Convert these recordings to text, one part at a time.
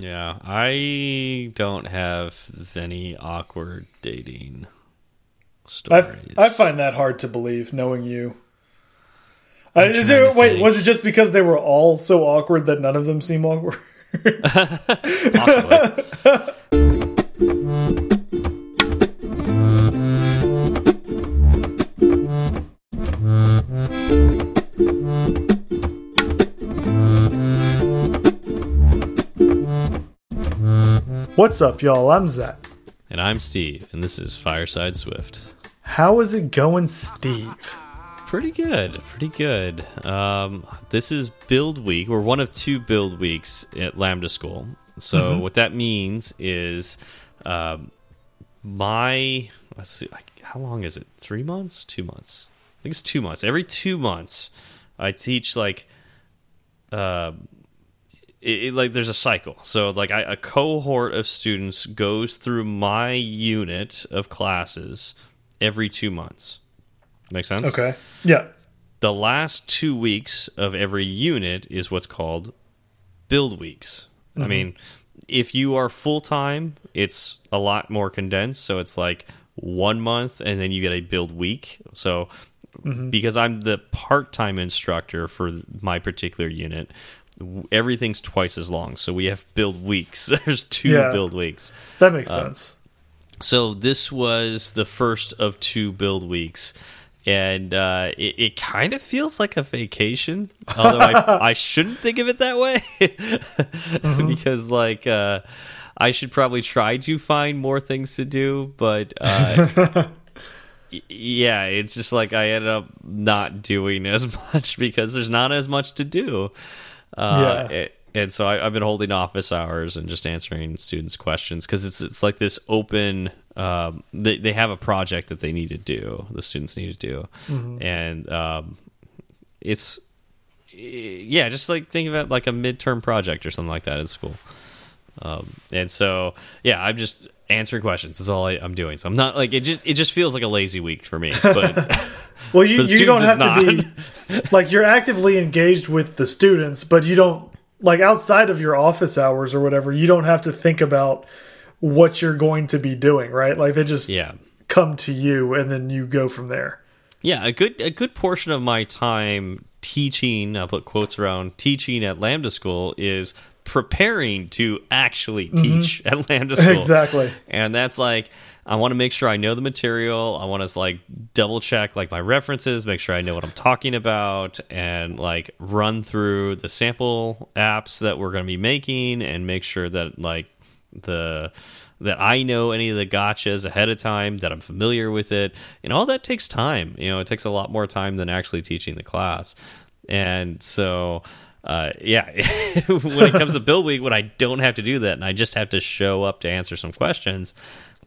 Yeah, I don't have any awkward dating stories. I, I find that hard to believe, knowing you. Uh, is there, wait, think. was it just because they were all so awkward that none of them seem awkward? Possibly. What's up, y'all? I'm Zach. And I'm Steve, and this is Fireside Swift. How is it going, Steve? Pretty good, pretty good. Um, this is build week. We're one of two build weeks at Lambda School. So mm -hmm. what that means is um, my let's see, like, how long is it? Three months? Two months? I think it's two months. Every two months, I teach like. Uh, it, it, like there's a cycle. So like I, a cohort of students goes through my unit of classes every two months. Make sense? Okay. Yeah. The last two weeks of every unit is what's called build weeks. Mm -hmm. I mm-hmm. mean, if you are full time, it's a lot more condensed. So it's like one month and then you get a build week. So Mm -hmm. because I'm the part time instructor for my particular unit, everything's twice as long. So we have build weeks. There's two yeah, build weeks. That makes um, sense. So this was the first of two build weeks. And uh, it, it kind of feels like a vacation, although I, I shouldn't think of it that way, mm -hmm. because like uh, I should probably try to find more things to do, but uh, yeah, it's just like I ended up not doing as much because there's not as much to do. Uh, yeah. It, and so I, have been holding office hours and just answering students' questions because it's it's like this open. Um, they they have a project that they need to do. The students need to do, mm -hmm. and um, it's yeah, just like think of it like a midterm project or something like that in school. Um, and so yeah, I'm just answering questions. That's all I, am doing. So I'm not like it. Just it just feels like a lazy week for me. But well, you you don't have to be like you're actively engaged with the students, but you don't like outside of your office hours or whatever. You don't have to think about what you're going to be doing, right? Like they just yeah come to you and then you go from there. Yeah, a good a good portion of my time teaching, I'll put quotes around teaching at Lambda School is preparing to actually mm-hmm. teach mm -hmm. at Lambda School. Exactly. And that's like I want to make sure I know the material. I want to like double check like my references, make sure I know what I'm talking about and like run through the sample apps that we're going to be making and make sure that like the that I know any of the gotchas ahead of time, that I'm familiar with it. And all that takes time. You know, it takes a lot more time than actually teaching the class. And so uh, yeah, when it comes to build week, when I don't have to do that and I just have to show up to answer some questions,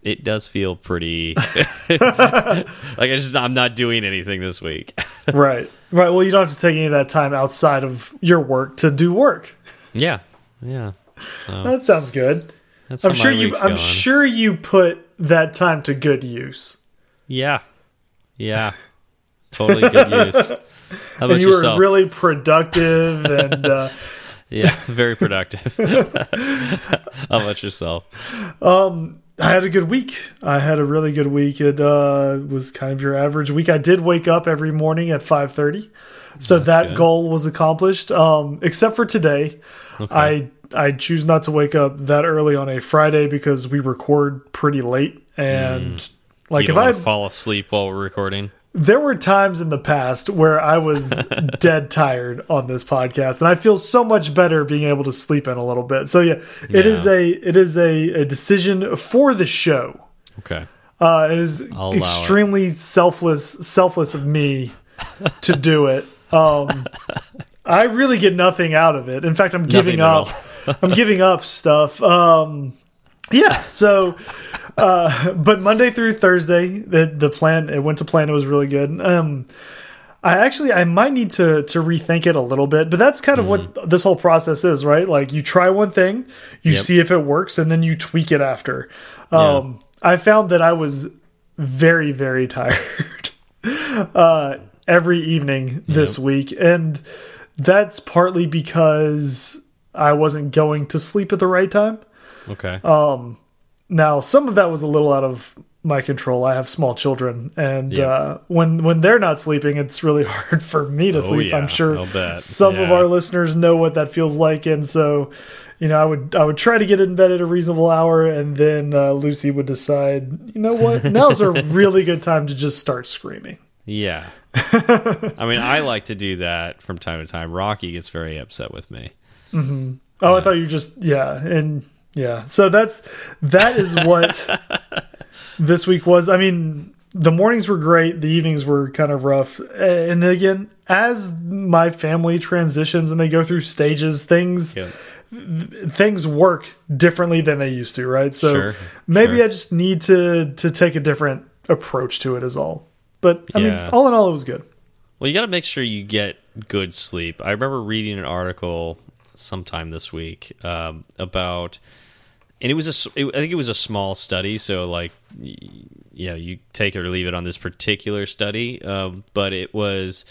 it does feel pretty like I just I'm not doing anything this week. right, right. Well, you don't have to take any of that time outside of your work to do work. Yeah, yeah. So, that sounds good. I'm sure you. I'm sure you put that time to good use. Yeah, yeah. Totally good use. How about and you yourself? were really productive and uh, yeah, very productive. How about yourself? Um, I had a good week. I had a really good week. It uh, was kind of your average week. I did wake up every morning at five thirty, so That's that good. goal was accomplished. Um, except for today, okay. I I choose not to wake up that early on a Friday because we record pretty late and. Mm. Like if I fall asleep while we're recording, there were times in the past where I was dead tired on this podcast, and I feel so much better being able to sleep in a little bit. So yeah, yeah. it is a it is a, a decision for the show. Okay, uh, it is extremely it. selfless selfless of me to do it. Um, I really get nothing out of it. In fact, I'm giving up. I'm giving up stuff. Um, yeah, so uh, but Monday through Thursday, the the plan it went to plan. It was really good. Um, I actually I might need to to rethink it a little bit, but that's kind of mm -hmm. what mm-hmm. this whole process is, right? Like you try one thing, you yep. see if it works, and then you tweak it after. Um, yeah. I found that I was very very tired uh, every evening this yep. week, and that's partly because I wasn't going to sleep at the right time. Okay. Um, now some of that was a little out of my control. I have small children, and yeah. uh, when when they're not sleeping, it's really hard for me to oh, sleep. Yeah, I'm sure some yeah. of our listeners know what that feels like, and so you know, I would I would try to get in bed at a reasonable hour, and then uh, Lucy would decide, you know what, now's a really good time to just start screaming. Yeah, I mean, I like to do that from time to time. Rocky gets very upset with me. Mm -hmm. Oh, yeah. I thought you just yeah, and yeah. So that's that is what this week was. I mean, the mornings were great, the evenings were kind of rough, and again, as my family transitions and they go through stages, things. Yeah things work differently than they used to, right? So sure, maybe sure. I just need to to take a different approach to it is all. But I yeah. mean, all in all, it was good. Well, you got to make sure you get good sleep. I remember reading an article sometime this week um, about, and it was a, it, I think it was a small study, so like, yeah, you take it or leave it on this particular study, um, but it was.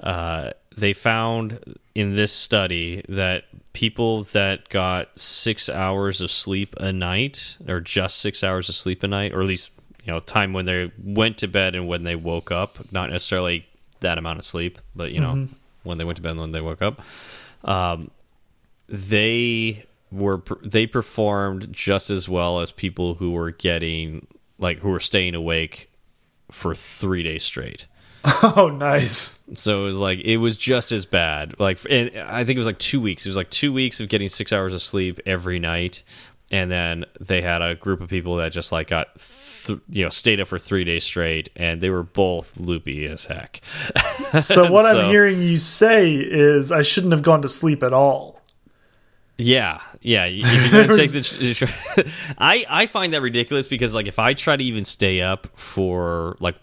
Uh, they found in this study that people that got six hours of sleep a night, or just six hours of sleep a night, or at least you know time when they went to bed and when they woke up, not necessarily that amount of sleep, but you know mm -hmm. when they went to bed and when they woke up, um, they were they performed just as well as people who were getting like who were staying awake for three days straight. Oh, nice. So it was like it was just as bad. Like, I think it was like two weeks. It was like two weeks of getting six hours of sleep every night, and then they had a group of people that just like got, you know, stayed up for three days straight, and they were both loopy as heck. so what so, I'm hearing you say is I shouldn't have gone to sleep at all. Yeah, yeah. If you're gonna take the, I I find that ridiculous because like if I try to even stay up for like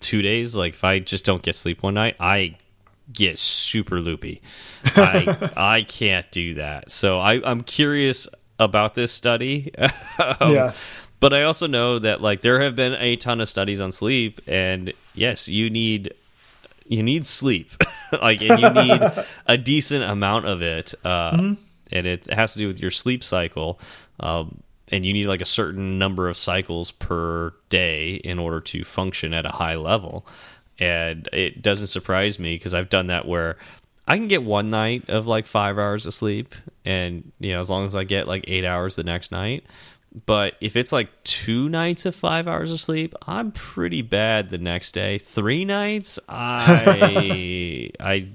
two days, like if I just don't get sleep one night, I get super loopy. I I can't do that. So I I'm curious about this study. um, yeah. But I also know that like there have been a ton of studies on sleep, and yes, you need you need sleep, like and you need a decent amount of it, uh, mm -hmm. And it has to do with your sleep cycle. Um, and you need like a certain number of cycles per day in order to function at a high level. And it doesn't surprise me because I've done that where I can get one night of like five hours of sleep, and you know, as long as I get like eight hours the next night. But if it's like two nights of five hours of sleep, I'm pretty bad the next day. Three nights, I I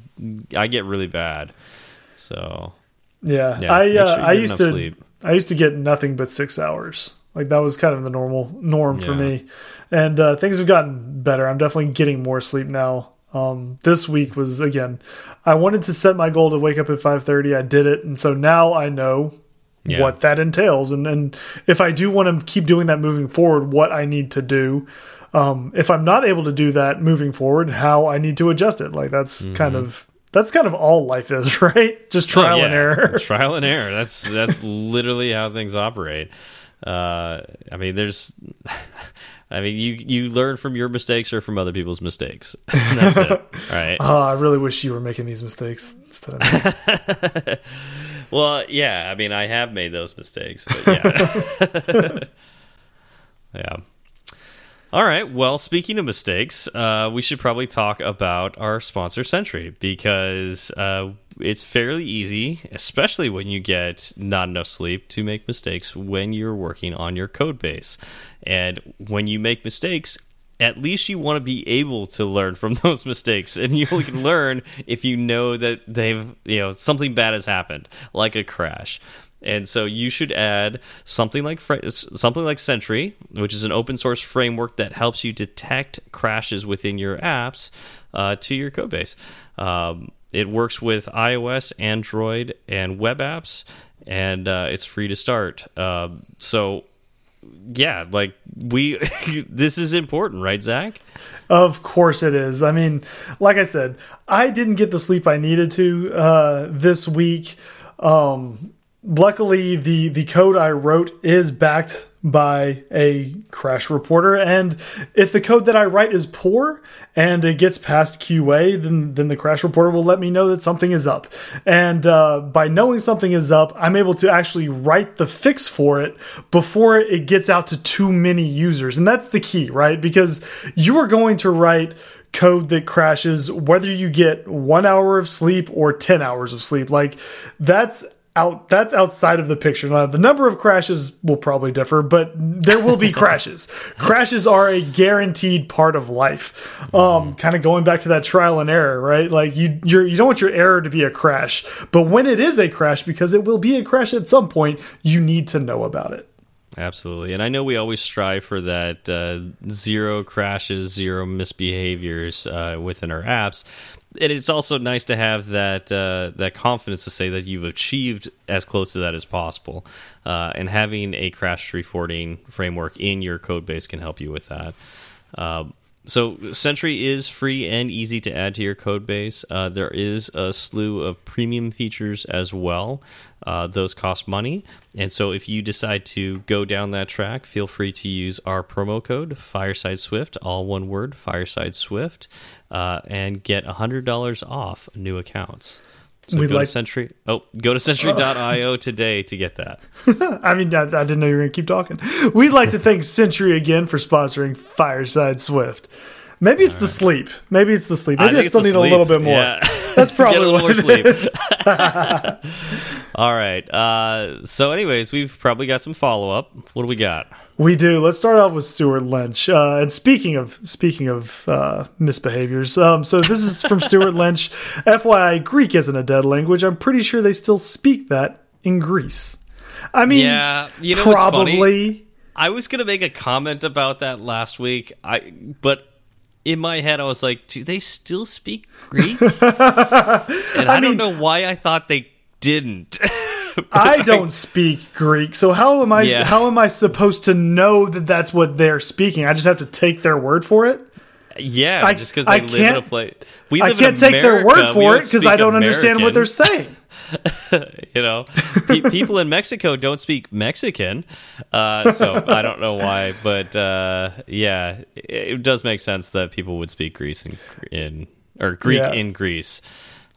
I get really bad. So yeah, yeah I uh, I used to sleep. I used to get nothing but six hours. Like that was kind of the normal norm yeah. for me, and uh, things have gotten better. I'm definitely getting more sleep now. Um, this week was again, I wanted to set my goal to wake up at 5:30. I did it, and so now I know yeah. what that entails, and and if I do want to keep doing that moving forward, what I need to do. Um, if I'm not able to do that moving forward, how I need to adjust it. Like that's mm -hmm. kind of that's kind of all life is, right? Just oh, trial oh, yeah. and error. trial and error. That's that's literally how things operate. Uh, I mean, there's, I mean, you you learn from your mistakes or from other people's mistakes. that's it. Right. Oh, I really wish you were making these mistakes instead of me. well, yeah. I mean, I have made those mistakes, but yeah. yeah. All right. Well, speaking of mistakes, uh, we should probably talk about our sponsor, Sentry, because uh, it's fairly easy, especially when you get not enough sleep, to make mistakes when you're working on your code base. And when you make mistakes, at least you want to be able to learn from those mistakes and you can learn if you know that they've you know something bad has happened like a crash and so you should add something like something like Sentry, which is an open source framework that helps you detect crashes within your apps uh, to your codebase. Um, it works with iOS, Android, and web apps, and uh, it's free to start. Uh, so yeah, like we, this is important, right, Zach? Of course it is. I mean, like I said, I didn't get the sleep I needed to uh, this week. Um, luckily the the code I wrote is backed by a crash reporter. And if the code that I write is poor and it gets past QA, then, then the crash reporter will let me know that something is up. And uh, by knowing something is up, I'm able to actually write the fix for it before it gets out to too many users. And that's the key, right? Because you are going to write code that crashes whether you get one hour of sleep or 10 hours of sleep. Like that's out that's outside of the picture. Now, the number of crashes will probably differ, but there will be crashes. crashes are a guaranteed part of life. Um, kind of going back to that trial and error, right? Like you you're, you don't want your error to be a crash, but when it is a crash, because it will be a crash at some point, you need to know about it. Absolutely. And I know we always strive for that uh, zero crashes, zero misbehaviors uh, within our apps. And it's also nice to have that uh, that confidence to say that you've achieved as close to that as possible. Uh, and having a crash reporting framework in your code base can help you with that. Uh, so Sentry is free and easy to add to your code base. Uh, there is a slew of premium features as well. Uh, those cost money, and so if you decide to go down that track, feel free to use our promo code Fireside Swift, all one word, Fireside Swift, uh, and get hundred dollars off new accounts. So We'd go like to Sentry. Oh, go to Sentry.io today to get that. I mean, I, I, didn't know you were going to keep talking. We'd like to thank Sentry again for sponsoring Fireside Swift. Maybe it's All the right. sleep. Maybe it's the sleep. Maybe I, I still need sleep. a little bit more. Yeah. That's probably what more sleep. All right. Uh, so, anyways, we've probably got some follow up. What do we got? We do. Let's start off with Stuart Lynch. Uh, and speaking of speaking of uh, misbehaviors, um, so this is from Stuart Lynch. FYI, Greek isn't a dead language. I'm pretty sure they still speak that in Greece. I mean, yeah, you know, probably. I was gonna make a comment about that last week. I but in my head, I was like, do they still speak Greek? and I, I mean, don't know why I thought they didn't. I don't speak Greek, so how am I? Yeah. How am I supposed to know that that's what they're speaking? I just have to take their word for it. Yeah, I, just because they I live in a place. We I can't take their word for it because I don't American. understand what they're saying. you know, pe people in Mexico don't speak Mexican, uh, so I don't know why, but uh, yeah, it, it, does make sense that people would speak Greece in, in or Greek yeah. in Greece.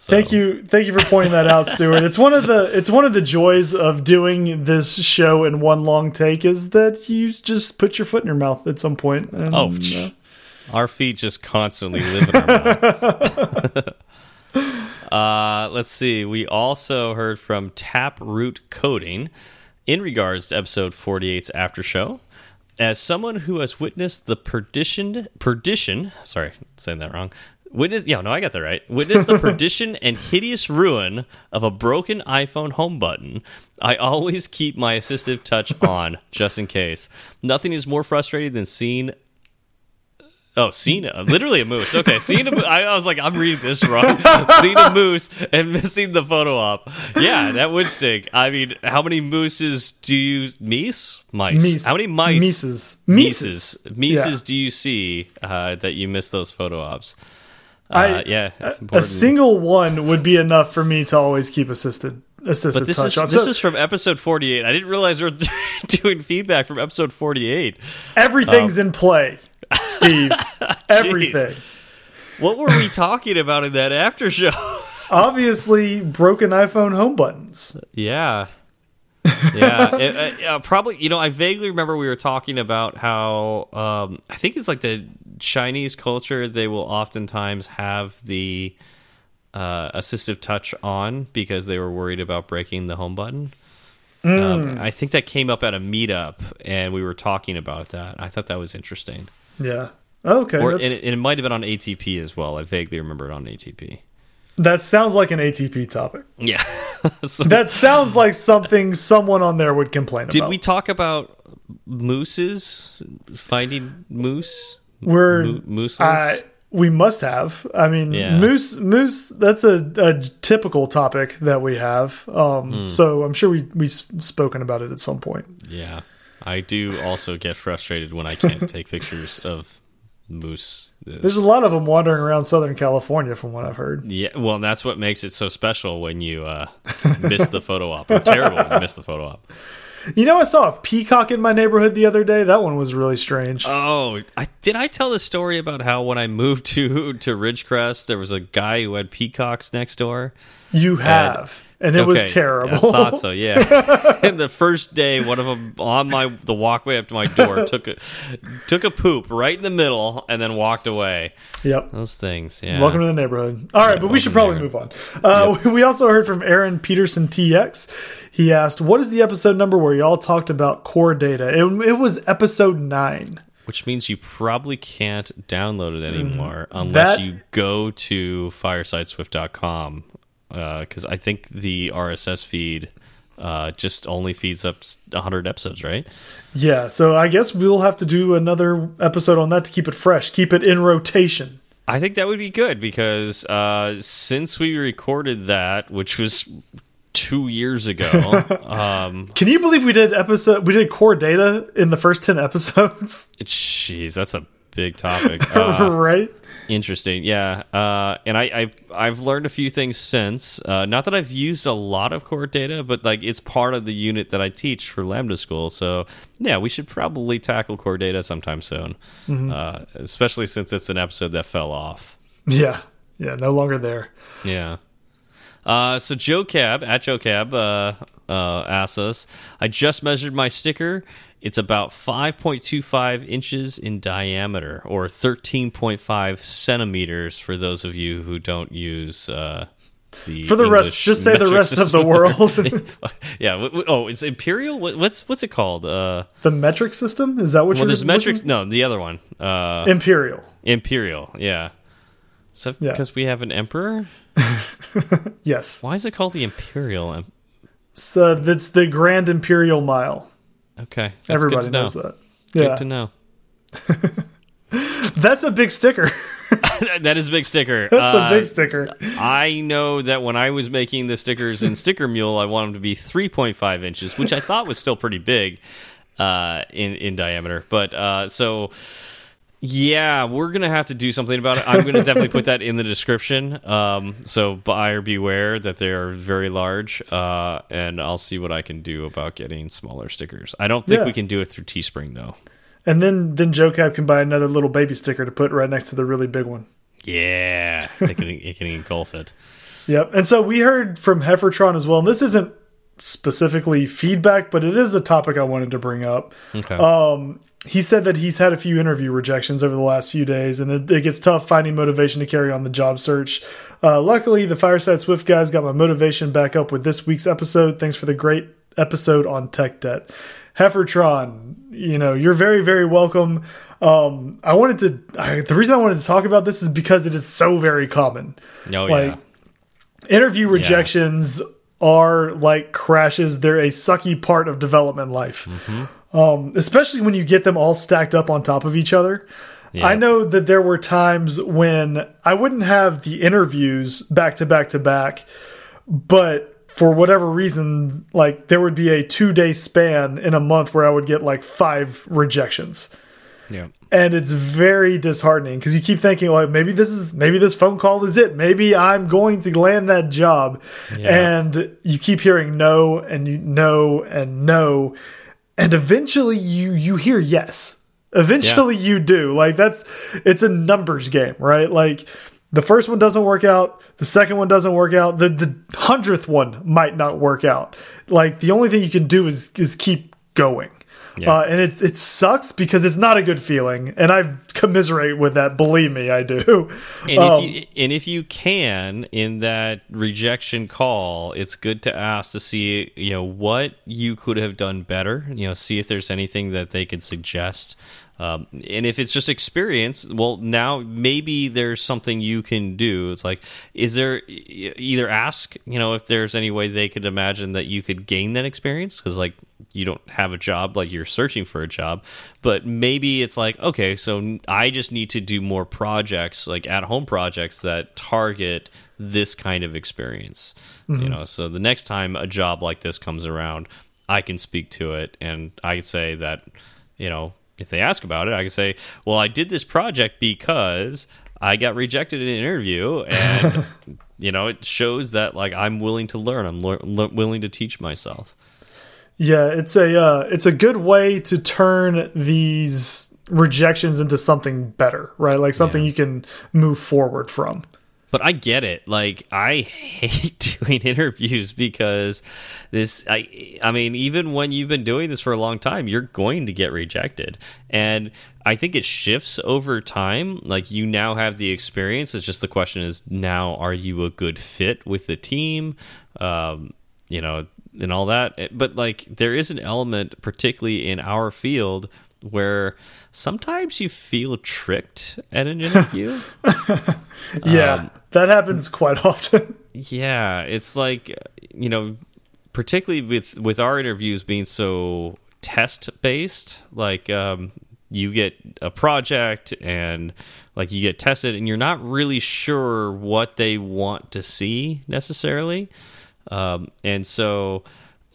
So. Thank you, thank you for pointing that out, Stuart. It's one of the it's one of the joys of doing this show in one long take is that you just put your foot in your mouth at some point. And, oh, uh, our feet just constantly live in our mouths. uh, let's see. We also heard from Taproot Coding in regards to episode 48's after show. As someone who has witnessed the perdition, perdition, sorry, saying that wrong, Witness, yeah, no, I got that right. Witness the perdition and hideous ruin of a broken iPhone home button. I always keep my assistive touch on just in case. Nothing is more frustrating than seeing. Oh, seeing a, literally a moose. Okay, seeing a I, I was like, I'm reading this wrong. seeing a moose and missing the photo op. Yeah, that would stink. I mean, how many mooses do you meese mice? Meese. How many mice? Mises. Mises. Mises. Yeah. do you see uh, that you miss those photo ops? I, uh, yeah, a single one would be enough for me to always keep assisted but this touch is, on. This so, is from episode 48. I didn't realize we are doing feedback from episode 48. Everything's um, in play, Steve. Everything. What were we talking about in that after show? Obviously, broken iPhone home buttons. Yeah. yeah, it, uh, probably. You know, I vaguely remember we were talking about how um, I think it's like the Chinese culture, they will oftentimes have the uh, assistive touch on because they were worried about breaking the home button. Mm. Um, I think that came up at a meetup, and we were talking about that. I thought that was interesting. Yeah. Okay. Or, and it, and it might have been on ATP as well. I vaguely remember it on ATP. That sounds like an ATP topic. Yeah. so, that sounds like something someone on there would complain did about. Did we talk about mooses? Finding moose? We're moose. we must have. I mean, yeah. moose. Moose. That's a, a, typical topic that we have. Um, mm. So I'm sure we we've spoken about it at some point. Yeah, I do also get frustrated when I can't take pictures of moose. There's a lot of them wandering around Southern California, from what I've heard. Yeah, well, that's what makes it so special when you uh, miss the photo op. Or terrible miss the photo op. You know, I saw a peacock in my neighborhood the other day. That one was really strange. Oh, I, did I tell the story about how when I moved to to Ridgecrest, there was a guy who had peacocks next door? You have. And and it okay. was terrible. I thought so, yeah. and the first day, one of them on my the walkway up to my door took a took a poop right in the middle and then walked away. Yep, those things. Yeah. Welcome to the neighborhood. All right, yeah, but we should probably move on. Uh, yep. We also heard from Aaron Peterson TX. He asked, "What is the episode number where y'all talked about core data?" It, it was episode nine which means you probably can't download it anymore mm, unless that, you go to firesideswift.com because uh, I think the RSS feed uh, just only feeds up 100 episodes, right? Yeah, so I guess we'll have to do another episode on that to keep it fresh, keep it in rotation. I think that would be good because uh, since we recorded that, which was two years ago, um, can you believe we did episode we did core data in the first 10 episodes? Jeez, that's a big topic, uh, right? Interesting, yeah. Uh, and I, I have learned a few things since. Uh, not that I've used a lot of core data, but like it's part of the unit that I teach for Lambda School. So yeah, we should probably tackle core data sometime soon, mm -hmm. especially since it's an episode that fell off. Yeah, yeah, no longer there. Yeah. Uh, so Joe Cab at Joe Cab uh, uh, asks us, I just measured my sticker it's about 5.25 inches in diameter, or 13.5 centimeters for those of you who don't use uh, the. For the English rest, just say the rest system. of the world. yeah. Oh, it's imperial. What's what's it called? Uh, the metric system. Is that what well, you're? There's metrics. No, the other one. Uh, imperial. Imperial. Yeah. Is that yeah. because we have an emperor? yes. Why is it called the imperial? So that's the Grand Imperial Mile. Okay. Everybody knows that. Yeah. Good to know. That's a big sticker. that is a big sticker. That's uh, a big sticker. I know that when I was making the stickers in Sticker Mule, I wanted them to be 3.5 inches, which I thought was still pretty big uh, in in diameter. But uh, so yeah, we're gonna have to do something about it. I'm gonna definitely put that in the description. Um, so buyer beware that they are very large, uh, and I'll see what I can do about getting smaller stickers. I don't think yeah. we can do it through Teespring though. And then then Joe Cab can buy another little baby sticker to put right next to the really big one. Yeah, it can it can engulf it. Yep. And so we heard from Heifertron as well, and this isn't specifically feedback, but it is a topic I wanted to bring up. Okay. Um, he said that he's had a few interview rejections over the last few days, and it, it gets tough finding motivation to carry on the job search. Uh, luckily, the Fireside Swift guys got my motivation back up with this week's episode. Thanks for the great episode on tech debt. Heifertron, you know, you're very, very welcome. Um, I wanted to, I, the reason I wanted to talk about this is because it is so very common. Oh, like, yeah. Interview rejections yeah. Are like crashes, they're a sucky part of development life. Mm -hmm um, especially when you get them all stacked up on top of each other. Yeah. I know that there were times when I wouldn't have the interviews back to back to back, but for whatever reason, like there would be a two day span in a month where I would get like five rejections. Yeah. And it's very disheartening because you keep thinking like maybe this is maybe this phone call is it. Maybe I'm going to land that job. Yeah. And you keep hearing no and you no and no and eventually you you hear yes eventually yeah. you do like that's it's a numbers game right like the first one doesn't work out the second one doesn't work out the the hundredth one might not work out like the only thing you can do is is keep going yeah. Uh, and it it sucks because it's not a good feeling, and I commiserate with that. Believe me, I do. And, um, if, you, and if you can, in that rejection call, it's good to ask to see you know what you could have done better. You know, see if there's anything that they could suggest. Um, and if it's just experience, well, now maybe there's something you can do. It's like, is there either ask, you know, if there's any way they could imagine that you could gain that experience? Because, like, you don't have a job, like you're searching for a job, but maybe it's like, okay, so I just need to do more projects, like at home projects that target this kind of experience. Mm -hmm. You mm-hmm. know, so the next time a job like this comes around, I can speak to it and I could say that, you know, if they ask about it, I can say, "Well, I did this project because I got rejected in an interview, and you know, it shows that like I'm willing to learn. I'm willing to teach myself." Yeah, it's a uh, it's a good way to turn these rejections into something better, right? Like something yeah. you can move forward from. But I get it. Like I hate doing interviews because this I I mean even when you've been doing this for a long time, you're going to get rejected. And I think it shifts over time. Like you now have the experience. It's just the question is now are you a good fit with the team? Um, you know, and all that. But like there is an element particularly in our field where sometimes you feel tricked at an interview. yeah, um, that happens quite often. Yeah, it's like you know, particularly with with our interviews being so test based, like um, you get a project and like you get tested, and you're not really sure what they want to see necessarily, um, and so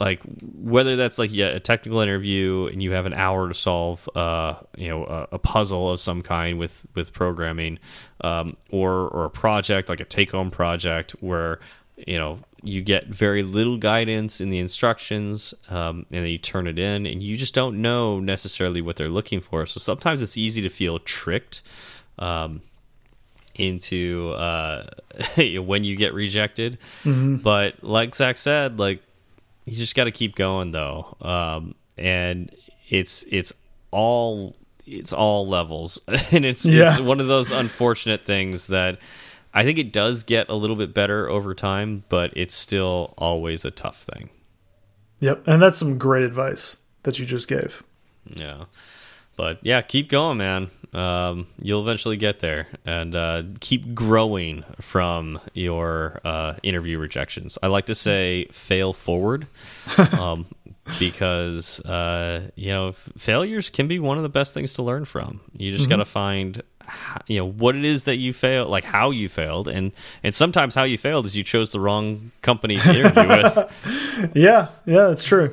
like whether that's like yeah, a technical interview and you have an hour to solve uh, you know a, a, puzzle of some kind with with programming um, or or a project like a take home project where you know you get very little guidance in the instructions um, and then you turn it in and you just don't know necessarily what they're looking for. So sometimes it's easy to feel tricked um, into uh, when you get rejected mm -hmm. but like zach said like you just got to keep going though, um, and it's it's all it's all levels, and it's yeah. it's one of those unfortunate things that I think it does get a little bit better over time, but it's still always a tough thing. Yep, and that's some great advice that you just gave. Yeah, but yeah, keep going, man um, you'll eventually get there and uh, keep growing from your uh, interview rejections. I like to say fail forward um, because, uh, you know, failures can be one of the best things to learn from. You just mm -hmm. got to find you know what it is that you failed like how you failed and and sometimes how you failed is you chose the wrong company to interview with yeah yeah that's true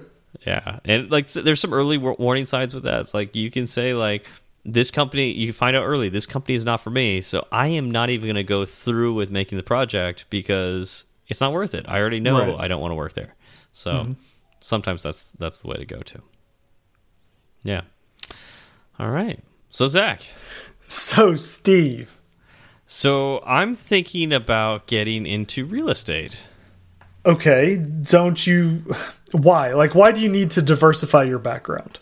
yeah. And like there's some early warning signs with that. It's like you can say like this company you find out early this company is not for me so i am not even going to go through with making the project because it's not worth it. I already know right. i don't want to work there. So mm -hmm. sometimes that's that's the way to go to yeah. All right. So zach. So steve. So i'm thinking about getting into real estate. Okay. Don't you why? Like why do you need to diversify your background?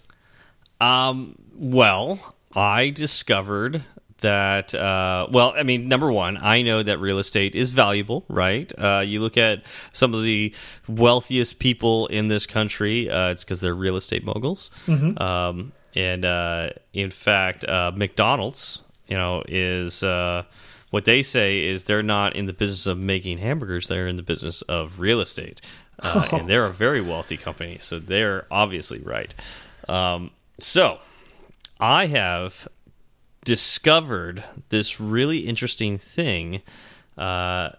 Um well I discovered that uh, well i mean number one i know that real estate is valuable right? Uh, you look at some of the wealthiest people in this country uh, it's because they're real estate moguls. Mm -hmm. um, and uh, in fact uh, mcdonald's you know is uh, what they say is they're not in the business of making hamburgers they're in the business of real estate oh. and they're a very wealthy company so they're obviously right um, so I have discovered this really interesting thing uh,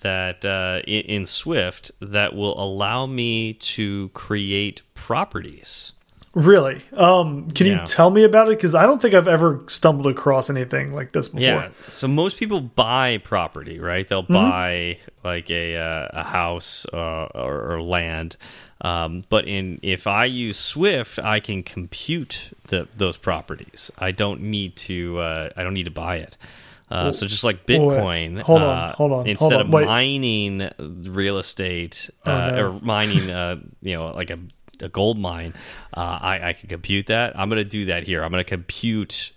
that uh, in, in, Swift that will allow me to create properties. Really? Um, can yeah. you tell me about it? Because I don't think I've ever stumbled across anything like this before. Yeah. So most people buy property, right? They'll mm -hmm. buy like a uh, a house uh, or, or, land. Um, but in if I use Swift, I can compute the, those properties. I don't need to. Uh, I don't need to buy it. Uh, so just like Bitcoin, hold on, uh, hold on. Instead hold on, of mining real estate oh, uh, no. or mining, uh, you know, like a, a gold mine, uh, I, I can compute that. I'm going to do that here. I'm going to compute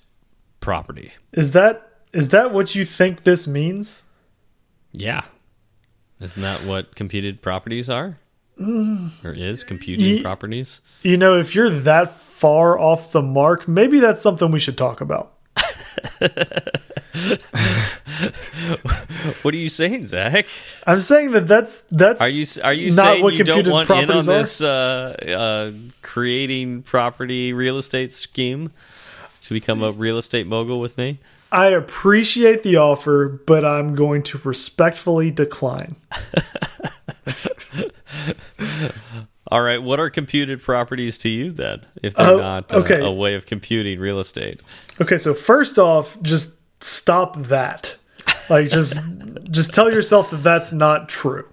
property. Is that is that what you think this means? Yeah, isn't that what computed properties are? or is computing properties? You know, if you're that far off the mark, maybe that's something we should talk about. what are you saying, Zach? I'm saying that that's that's are you are you not saying what you don't want in on this uh, uh, creating property real estate scheme to become a real estate mogul with me? I appreciate the offer, but I'm going to respectfully decline. All right, what are computed properties to you then, if they're uh, not okay. a way of computing real estate? Okay, so first off, just stop that. Like, just just tell yourself that that's not true.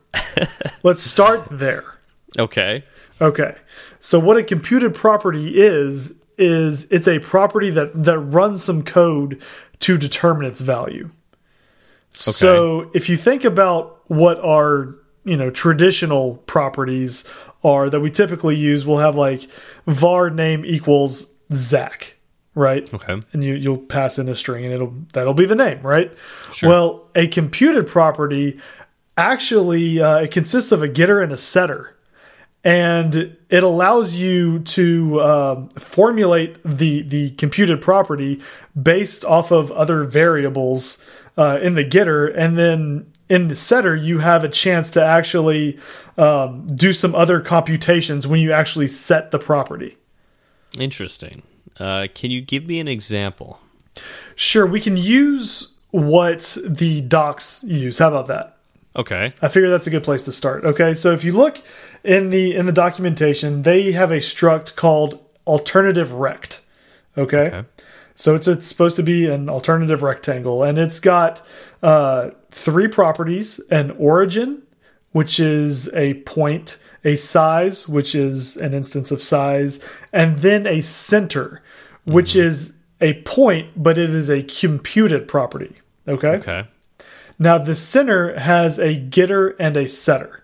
Let's start there. Okay. Okay. So what a computed property is is it's a property that that runs some code to determine its value. Okay. So if you think about what our you know traditional properties are that we typically use, we'll have like var name equals Zach, right? Okay. And you you'll pass in a string and it'll that'll be the name, right? Sure. Well, a computed property actually uh, it consists of a getter and a setter and it allows you to uh, formulate the the computed property based off of other variables uh, in the getter, and then in the setter you have a chance to actually um, do some other computations when you actually set the property. Interesting. Uh, can you give me an example? Sure, we can use what the docs use. How about that? Okay. I figure that's a good place to start. Okay, so if you look in the in the documentation, they have a struct called alternative rect. Okay. okay. So it's it's supposed to be an alternative rectangle, and it's got uh, three properties: an origin, which is a point, a size, which is an instance of size, and then a center, which mm -hmm. is a point, but it is a computed property. Okay. Okay. Now the center has a getter and a setter.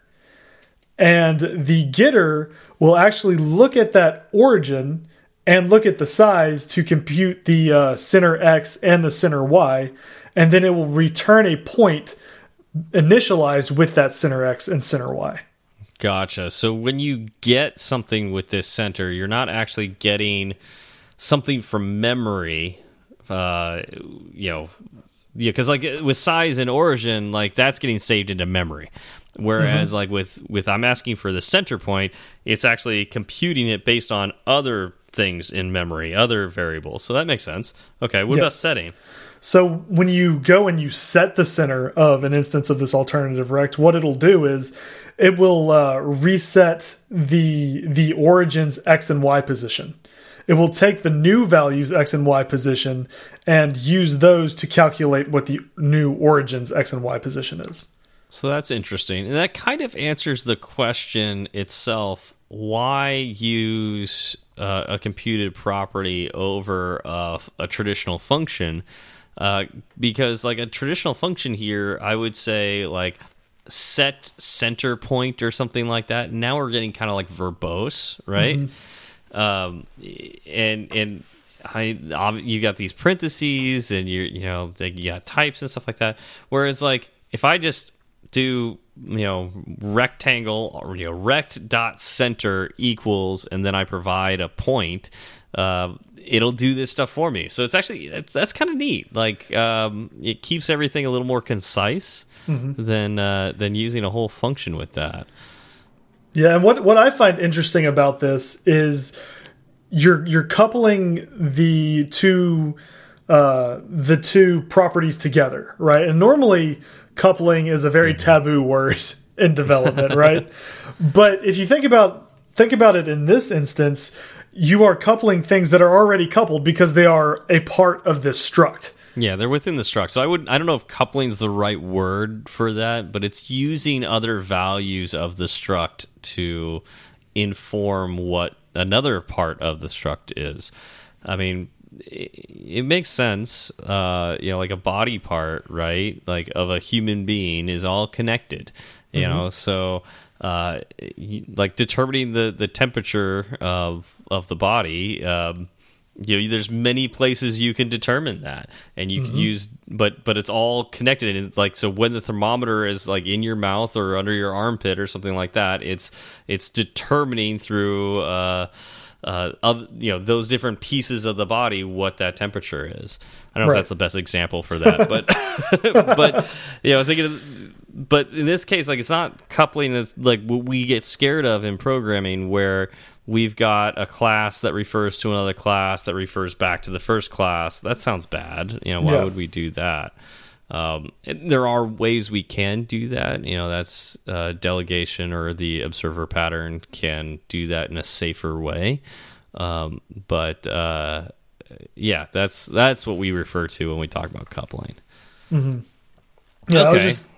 And the getter will actually look at that origin and look at the size to compute the uh, center x and the center y. And then it will return a point initialized with that center x and center y. Gotcha. So when you get something with this center, you're not actually getting something from memory, uh, you know, yeah, because like with size and origin, like that's getting saved into memory. Whereas mm -hmm. like with with I'm asking for the center point, it's actually computing it based on other things in memory, other variables. So that makes sense. Okay, what yes. about setting? So when you go and you set the center of an instance of this alternative rect, what it'll do is it will uh, reset the the origin's x and y position. It will take the new values x and y position and use those to calculate what the new origin's x and y position is. So that's interesting. And that kind of answers the question itself why use uh, a computed property over uh, a traditional function? Uh, because, like, a traditional function here, I would say, like, set center point or something like that. Now we're getting kind of like verbose, right? Mm -hmm. um, and and I you got these parentheses and you you know you got types and stuff like that. Whereas like if I just do you know rectangle or you know rect dot center equals and then I provide a point, uh, it'll do this stuff for me. So it's actually it's, that's kind of neat. Like um, it keeps everything a little more concise mm -hmm. than uh, than using a whole function with that. Yeah, and what what I find interesting about this is you're you're coupling the two uh, the two properties together, right? And normally coupling is a very mm-hmm. taboo word in development, right? but if you think about think about it in this instance, you are coupling things that are already coupled because they are a part of this struct. Yeah, they're within the struct. So I would I don't know if coupling is the right word for that, but it's using other values of the struct to inform what another part of the struct is. I mean, it, it makes sense. Uh, you know, like a body part, right? Like of a human being is all connected. You mm -hmm. know, so uh, like determining the the temperature of of the body. Um, you know there's many places you can determine that and you mm -hmm. can mm-hmm. use but but it's all connected and it's like so when the thermometer is like in your mouth or under your armpit or something like that it's it's determining through uh uh, other, you know those different pieces of the body what that temperature is. I don't know right. if that's the best example for that, but but you know thinking of but in this case like it's not coupling that's like what we get scared of in programming where we've got a class that refers to another class that refers back to the first class. That sounds bad. You know, why yeah. would we do that? Um, there are ways we can do that. You know, that's uh, delegation or the observer pattern can do that in a safer way. Um, but uh, yeah, that's that's what we refer to when we talk about coupling. Mm -hmm. Yeah, okay. I was just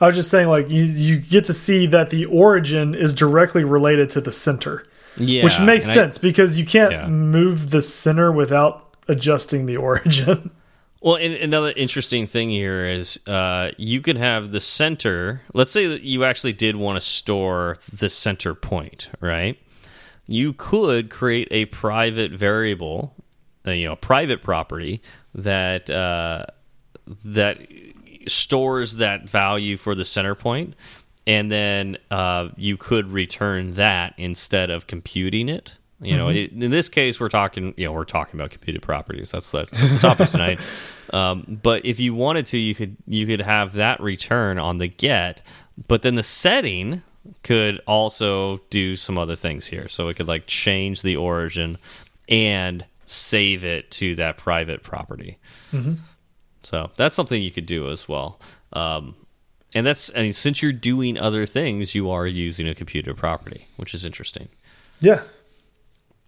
I was just saying, like you you get to see that the origin is directly related to the center. Yeah, which makes sense I, because you can't yeah. move the center without adjusting the origin. Well, and another interesting thing here is uh, you can have the center. Let's say that you actually did want to store the center point, right? You could create a private variable, uh, you know, private property that uh, that stores that value for the center point, and then uh, you could return that instead of computing it. You know, mm -hmm. in this case, we're talking. You know, we're talking about computed properties. That's the, the topic tonight. Um, but if you wanted to, you could you could have that return on the get. But then the setting could also do some other things here. So it could like change the origin and save it to that private property. Mm -hmm. So that's something you could do as well. Um, and that's I mean, since you're doing other things, you are using a computed property, which is interesting. Yeah,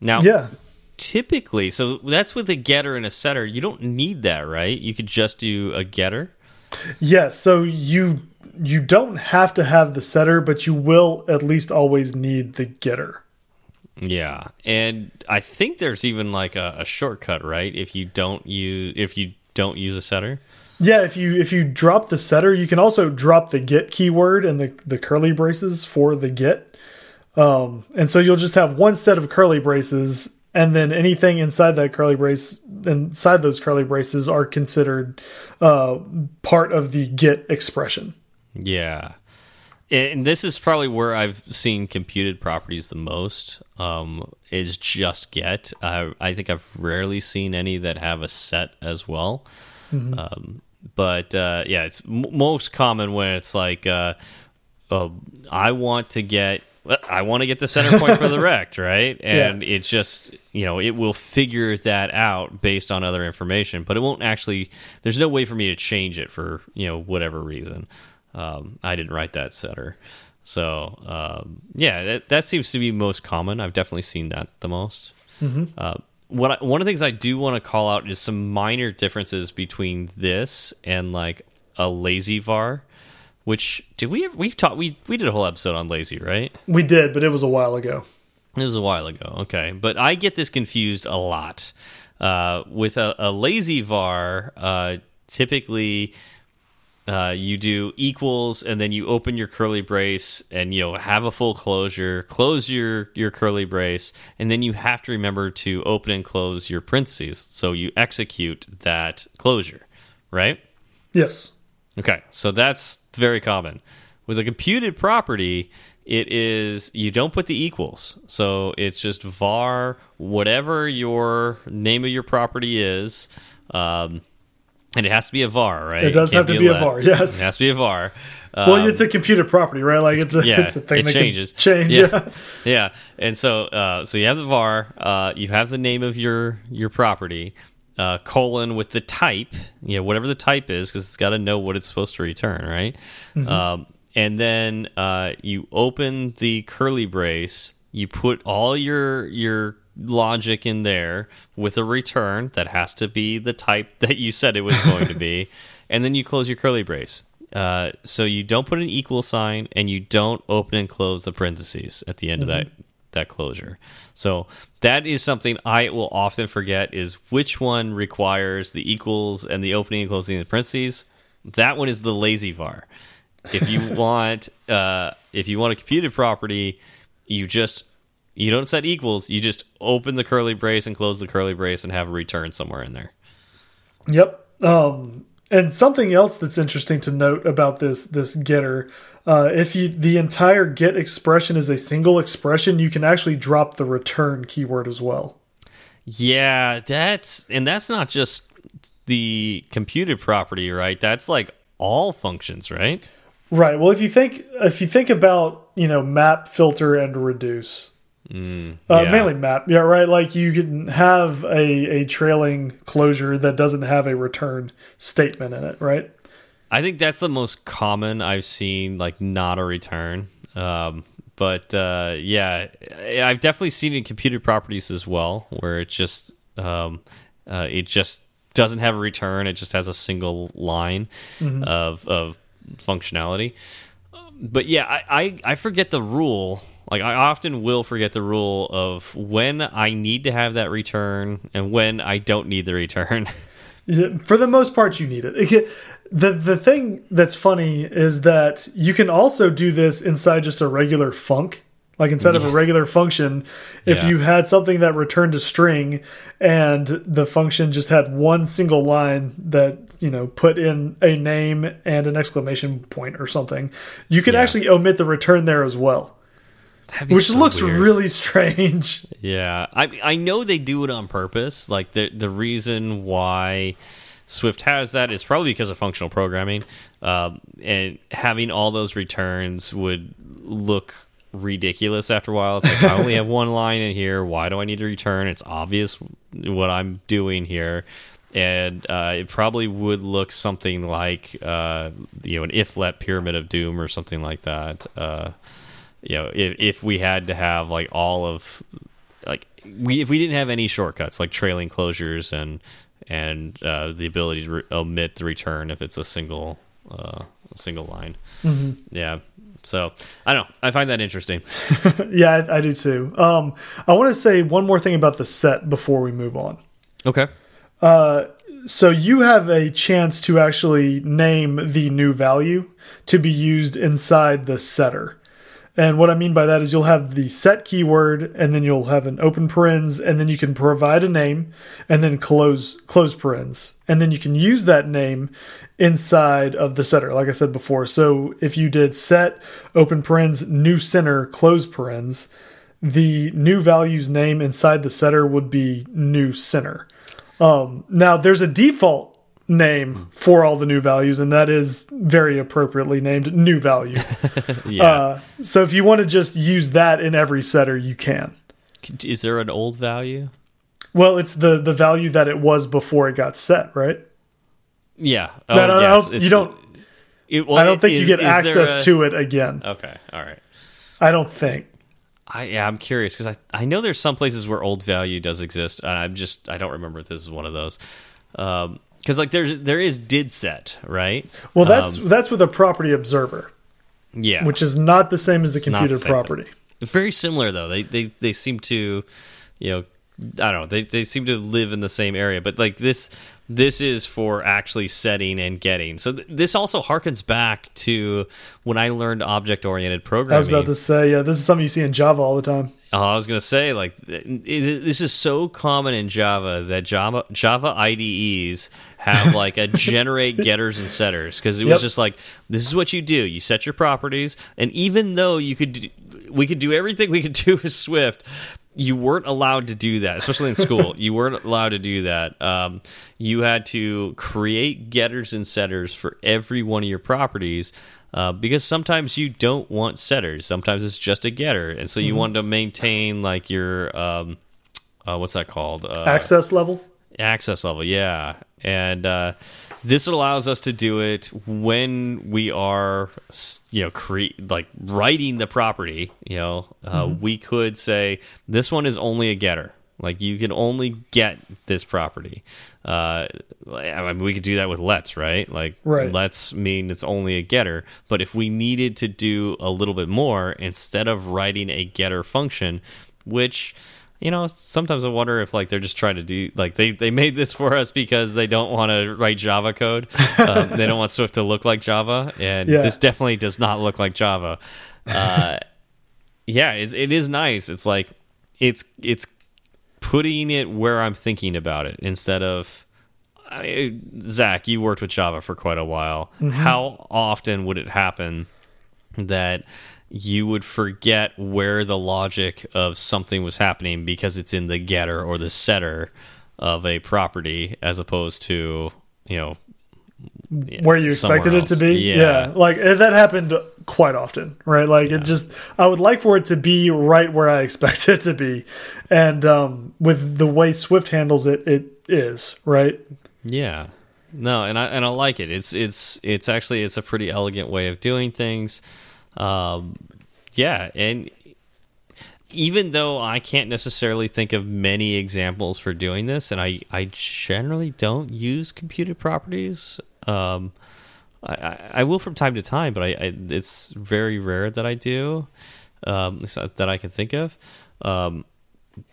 now, yeah. typically, so that's with a getter and a setter. You don't need that, right? You could just do a getter. Yes. Yeah, so you you don't have to have the setter, but you will at least always need the getter. Yeah, and I think there's even like a, a shortcut, right? If you don't use if you don't use a setter. Yeah, if you if you drop the setter, you can also drop the get keyword and the the curly braces for the get. Um, and so you'll just have one set of curly braces, and then anything inside that curly brace, inside those curly braces, are considered uh, part of the get expression. Yeah. And this is probably where I've seen computed properties the most. Um, is just get. I, I think I've rarely seen any that have a set as well. Mm -hmm. um, but uh, yeah, it's most common when it's like uh, uh, I want to get I want to get the center point for the rect, right? And yeah. it just, you know, it will figure that out based on other information, but it won't actually, there's no way for me to change it for, you know, whatever reason. Um, I didn't write that setter. So, um, yeah, that, that seems to be most common. I've definitely seen that the most. Mm -hmm. uh, what I, one of the things I do want to call out is some minor differences between this and like a lazy var which did we we've taught we we did a whole episode on lazy, right? We did, but it was a while ago. It was a while ago. Okay, but I get this confused a lot. Uh, with a, a, lazy var, uh, typically uh, you do equals, and then you open your curly brace, and you know have a full closure. Close your your curly brace, and then you have to remember to open and close your parentheses, so you execute that closure, right? Yes. Okay, so that's very common. With a computed property, it is you don't put the equals. So it's just var whatever your name of your property is. Um, and it has to be a var, right? It does it have to be, a, a var, yes. It has to be a var. Um, well, it's a computed property, right? Like it's a yeah, it's a thing it that changes. change. Yeah. yeah, yeah. And so, uh, so you have the var, uh, you have the name of your your property, uh, colon with the type, you know, whatever the type is, because it's got to know what it's supposed to return, right? Mm -hmm. um, and then uh, you open the curly brace, you put all your your logic in there with a return that has to be the type that you said it was going to be, and then you close your curly brace. Uh, so you don't put an equal sign, and you don't open and close the parentheses at the end mm -hmm. of that that closure. So that is something I will often forget is which one requires the equals and the opening and closing the parentheses. That one is the lazy var. If you want uh, if you want a computed property, you just you don't set equals, you just open the curly brace and close the curly brace and have a return somewhere in there. Yep. Um, and something else that's interesting to note about this this getter uh, if you the entire get expression is a single expression, you can actually drop the return keyword as well. Yeah, that's and that's not just the computed property, right? That's like all functions, right? Right. Well, if you think if you think about you know map, filter, and reduce, mm, uh, yeah. mainly map, yeah, right. Like you can have a a trailing closure that doesn't have a return statement in it, right? I think that's the most common I've seen, like not a return. Um, but uh, yeah, I've definitely seen in computed properties as well, where it just um, uh, it just doesn't have a return. It just has a single line mm -hmm. of of functionality. But yeah, I, I I forget the rule. Like I often will forget the rule of when I need to have that return and when I don't need the return. For the most part, you need it. The the thing that's funny is that you can also do this inside just a regular func. Like instead of a regular function, if yeah. you had something that returned a string and the function just had one single line that, you know, put in a name and an exclamation point or something, you could yeah. actually omit the return there as well. Which so looks weird. really strange. Yeah. I I know they do it on purpose. Like the the reason why Swift has that is probably because of functional programming. Um, and having all those returns would look ridiculous after a while. It's like I only have one line in here. Why do I need to return? It's obvious what I'm doing here. And uh, it probably would look something like uh, you know an if let pyramid of doom or something like that. Uh, you know, if if we had to have like all of like we if we didn't have any shortcuts like trailing closures and and uh, the ability to omit the return if it's a single uh, a single line. Mm -hmm. Yeah. So I don't know. I find that interesting. yeah, I, I, do too. Um, I want to say one more thing about the set before we move on. Okay. Uh, so you have a chance to actually name the new value to be used inside the setter. And what I mean by that is you'll have the set keyword and then you'll have an open parens and then you can provide a name and then close close parens. And then you can use that name inside of the setter, like I said before. So if you did set open parens new center close parens, the new value's name inside the setter would be new center. Um, now there's a default name for all the new values, and that is very appropriately named new value. yeah. Uh, so if you want to just use that in every setter, you can. Is there an old value? Well, it's the the value that it was before it got set, right? Yeah. Oh, that, yes. don't, you don't. It, well, I don't think is, you get access a... to it again. Okay. All right. I don't think. I yeah, I'm curious because I I know there's some places where old value does exist. And I'm just I don't remember if this is one of those. Um, because like there's there is did set right well that's um, that's with a property observer yeah which is not the same as a computed property thing. very similar though they they they seem to you know i don't know they they seem to live in the same area but like this this is for actually setting and getting. So th this also harkens back to when I learned object oriented programming. I was about to say, yeah, this is something you see in Java all the time. Oh, I was going to say, like, this is so common in Java that Java Java IDEs have like a generate getters and setters because it was just like this is what you do. You set your properties, and even though you could, do, we could do everything we could do with Swift, you weren't allowed to do that, especially in school. you weren't allowed to do that. Um, you had to create getters and setters for every one of your properties uh, because sometimes you don't want setters. Sometimes it's just a getter, and so you mm -hmm. want to maintain like your um, uh, what's that called? Uh, access level. Access level, yeah, and uh, this allows us to do it when we are, you know, create like writing the property. You know, uh, mm -hmm. we could say this one is only a getter. Like you can only get this property. Uh, I mean, we could do that with let's, right? Like right. let's mean it's only a getter. But if we needed to do a little bit more, instead of writing a getter function, which you know, sometimes I wonder if like they're just trying to do like they they made this for us because they don't want to write Java code. Um, they don't want Swift to look like Java, and yeah. this definitely does not look like Java. Uh, yeah, it's, it is nice. It's like it's it's putting it where I'm thinking about it instead of. I, Zach, you worked with Java for quite a while. Mm -hmm. How often would it happen that you would forget where the logic of something was happening because it's in the getter or the setter of a property as opposed to you know where you expected else. it to be yeah. yeah. like that happened quite often right? Like yeah. it just i would like for it to be right where i expect it to be. And um with the way swift handles it it is right? Yeah. No and i and i like it. It's it's it's actually it's a pretty elegant way of doing things. Um, yeah, and even though I can't necessarily think of many examples for doing this, and I, I generally don't use computed properties, um, I, I will from time to time, but I, I it's very rare that I do um, that I can think of. Um,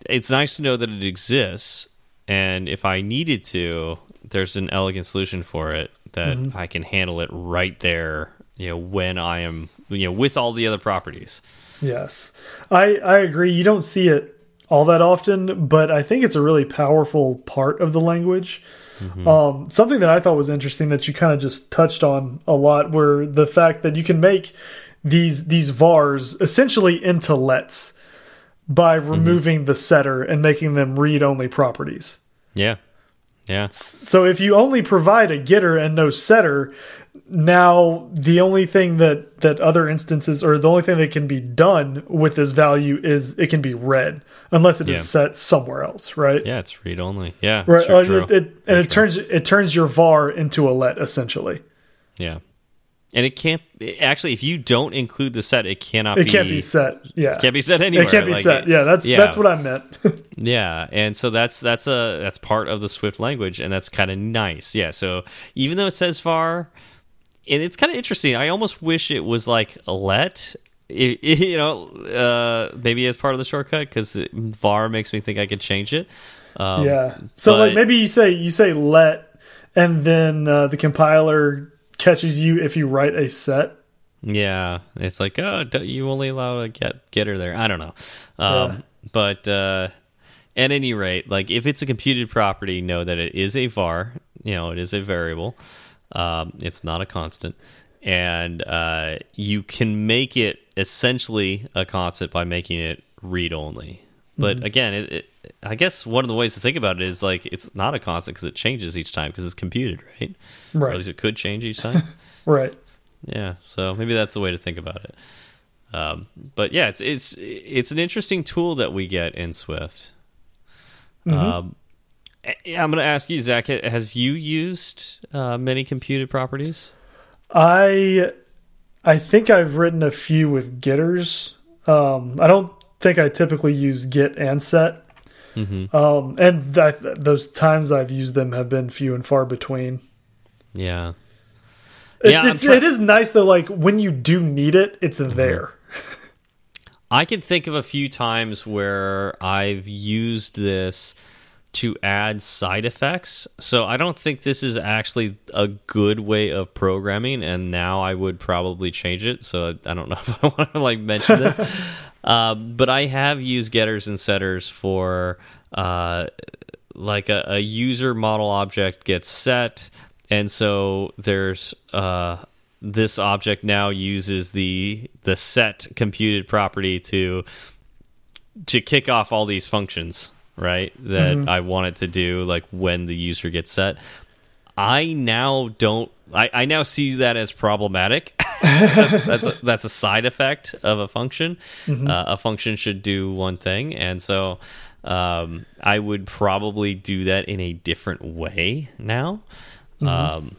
it's nice to know that it exists, and if I needed to, there's an elegant solution for it that mm -hmm. I can handle it right there. You know, when I am you know with all the other properties. Yes, I I agree. You don't see it all that often, but I think it's a really powerful part of the language. Mm -hmm. um, something that I thought was interesting that you kind of just touched on a lot were the fact that you can make these these vars essentially into lets by mm-hmm. removing mm -hmm. the setter and making them read only properties. Yeah. Yeah. So if you only provide a getter and no setter, now the only thing that that other instances or the only thing that can be done with this value is it can be read unless it yeah. is set somewhere else, right? Yeah, it's read only. Yeah, right. Uh, true. It, it, and it turns it turns your var into a let essentially. Yeah, and it can't actually if you don't include the set, it cannot. It be, can't be set. Yeah, it can't be set anywhere. It can't be like set. Yeah, that's yeah. that's what I meant. yeah, and so that's that's a that's part of the Swift language, and that's kind of nice. Yeah, so even though it says var and it's kind of interesting. I almost wish it was like a let, it, it, you know, uh, maybe as part of the shortcut because var makes me think I could change it. Um, yeah. So but, like maybe you say you say let, and then uh, the compiler catches you if you write a set. Yeah, it's like oh, you only allow a get getter there. I don't know, um, yeah. but uh, at any rate, like if it's a computed property, know that it is a var. You know, it is a variable. Um, it's not a constant. And uh, you can make it essentially a constant by making it read only. But mm -hmm. again, it, it, I guess one of the ways to think about it is like it's not a constant because it changes each time because it's computed, right? Right. Or at least it could change each time. right. Yeah. So maybe that's the way to think about it. Um, but yeah, it's it's it's an interesting tool that we get in Swift. Mm -hmm. um, I'm going to ask you, Zach. Have you used uh, many computed properties? I I think I've written a few with getters. Um, I don't think I typically use get and set. Mm -hmm. um, and th those times I've used them have been few and far between. Yeah. It's, yeah, it's, it is nice though. Like when you do need it, it's mm -hmm. there. I can think of a few times where I've used this to add side effects. So I don't think this is actually a good way of programming, and now I would probably change it. So I don't know if I want to like mention this, um, but I have used getters and setters for uh, like a, a, user model object gets set, and so there's uh, this object now uses the the set computed property to to kick off all these functions right? That mm -hmm. I want it to do, like when the user gets set. I now don't. I, I now see that as problematic. that's, that's, a, that's, a, side effect of a function. Mm -hmm. uh, a function should do one thing, and so um, I would probably do that in a different way now. Mm -hmm. um,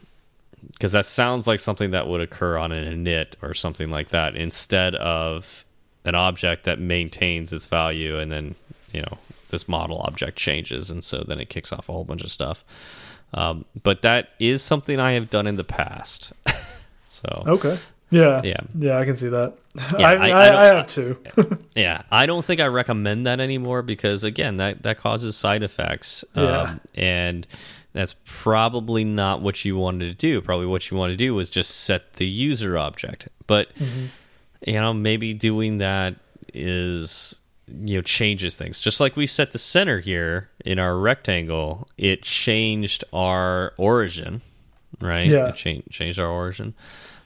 because that sounds like something that would occur on an init or something like that instead of an object that maintains its value and then you know this model object changes, and so then it kicks off a whole bunch of stuff. Um, but that is something I have done in the past. so okay, yeah, yeah, yeah, I can see that. Yeah, I, I, I, I, have too. yeah, I don't think I recommend that anymore because again, that that causes side effects. Yeah. Um, and that's probably not what you wanted to do. Probably what you want to do was just set the user object. But mm -hmm. you know, maybe doing that is you know changes things. Just like we set the center here in our rectangle it changed our origin right? Yeah. It cha changed our origin.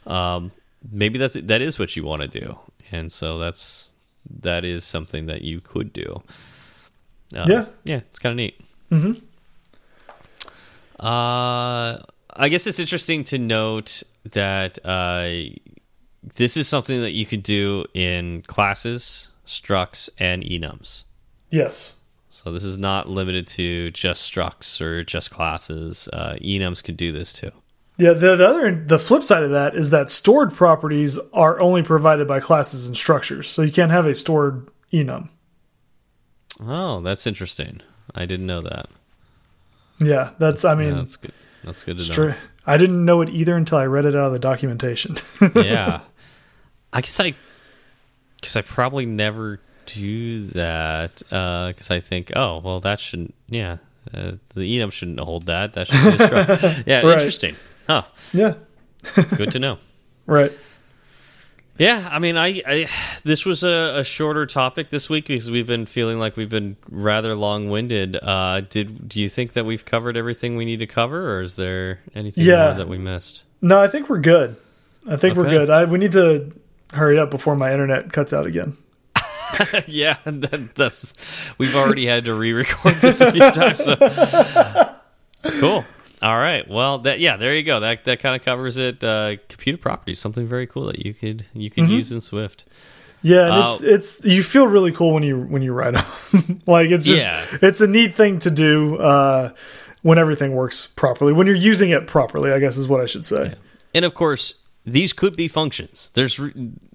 Um, maybe that's that is what you want to do. And so that's that is something that you could do. Um, yeah. yeah it's kind of neat. Mm -hmm. uh i guess it's interesting to note that uh this is something that you could do in classes structs, and enums. Yes. So this is not limited to just structs or just classes. Uh, enums could do this too. Yeah, the, the other the flip side of that is that stored properties are only provided by classes and structures. So you can't have a stored enum. Oh, that's interesting. I didn't know that. Yeah, that's I mean yeah, that's good. That's good to know. true. I didn't know it either until I read it out of the documentation. yeah. I guess I, because I probably never do that. Because I think, oh, well, that shouldn't. Yeah, uh, the enum shouldn't hold that. That should be described. yeah, Right. interesting. Huh. yeah. Good to know. Right. Yeah, I mean, I, I this was a, a shorter topic this week because we've been feeling like we've been rather long winded. Uh, did do you think that we've covered everything we need to cover, or is there anything Yeah. that we missed? No, I think we're good. I think we're good. I, we need to hurry up before my internet cuts out again. yeah, that, that's we've already had to re-record this a few times. So. cool. All right. Well, that yeah, there you go. That that kind of covers it. Uh, computed properties, something very cool that you could you could use in Swift. Yeah, and Uh, it's it's you feel really cool when you when you write them. like it's just Yeah. it's a neat thing to do uh, when everything works properly. When you're using it properly, I guess is what I should say. And of course, these could be functions. There's re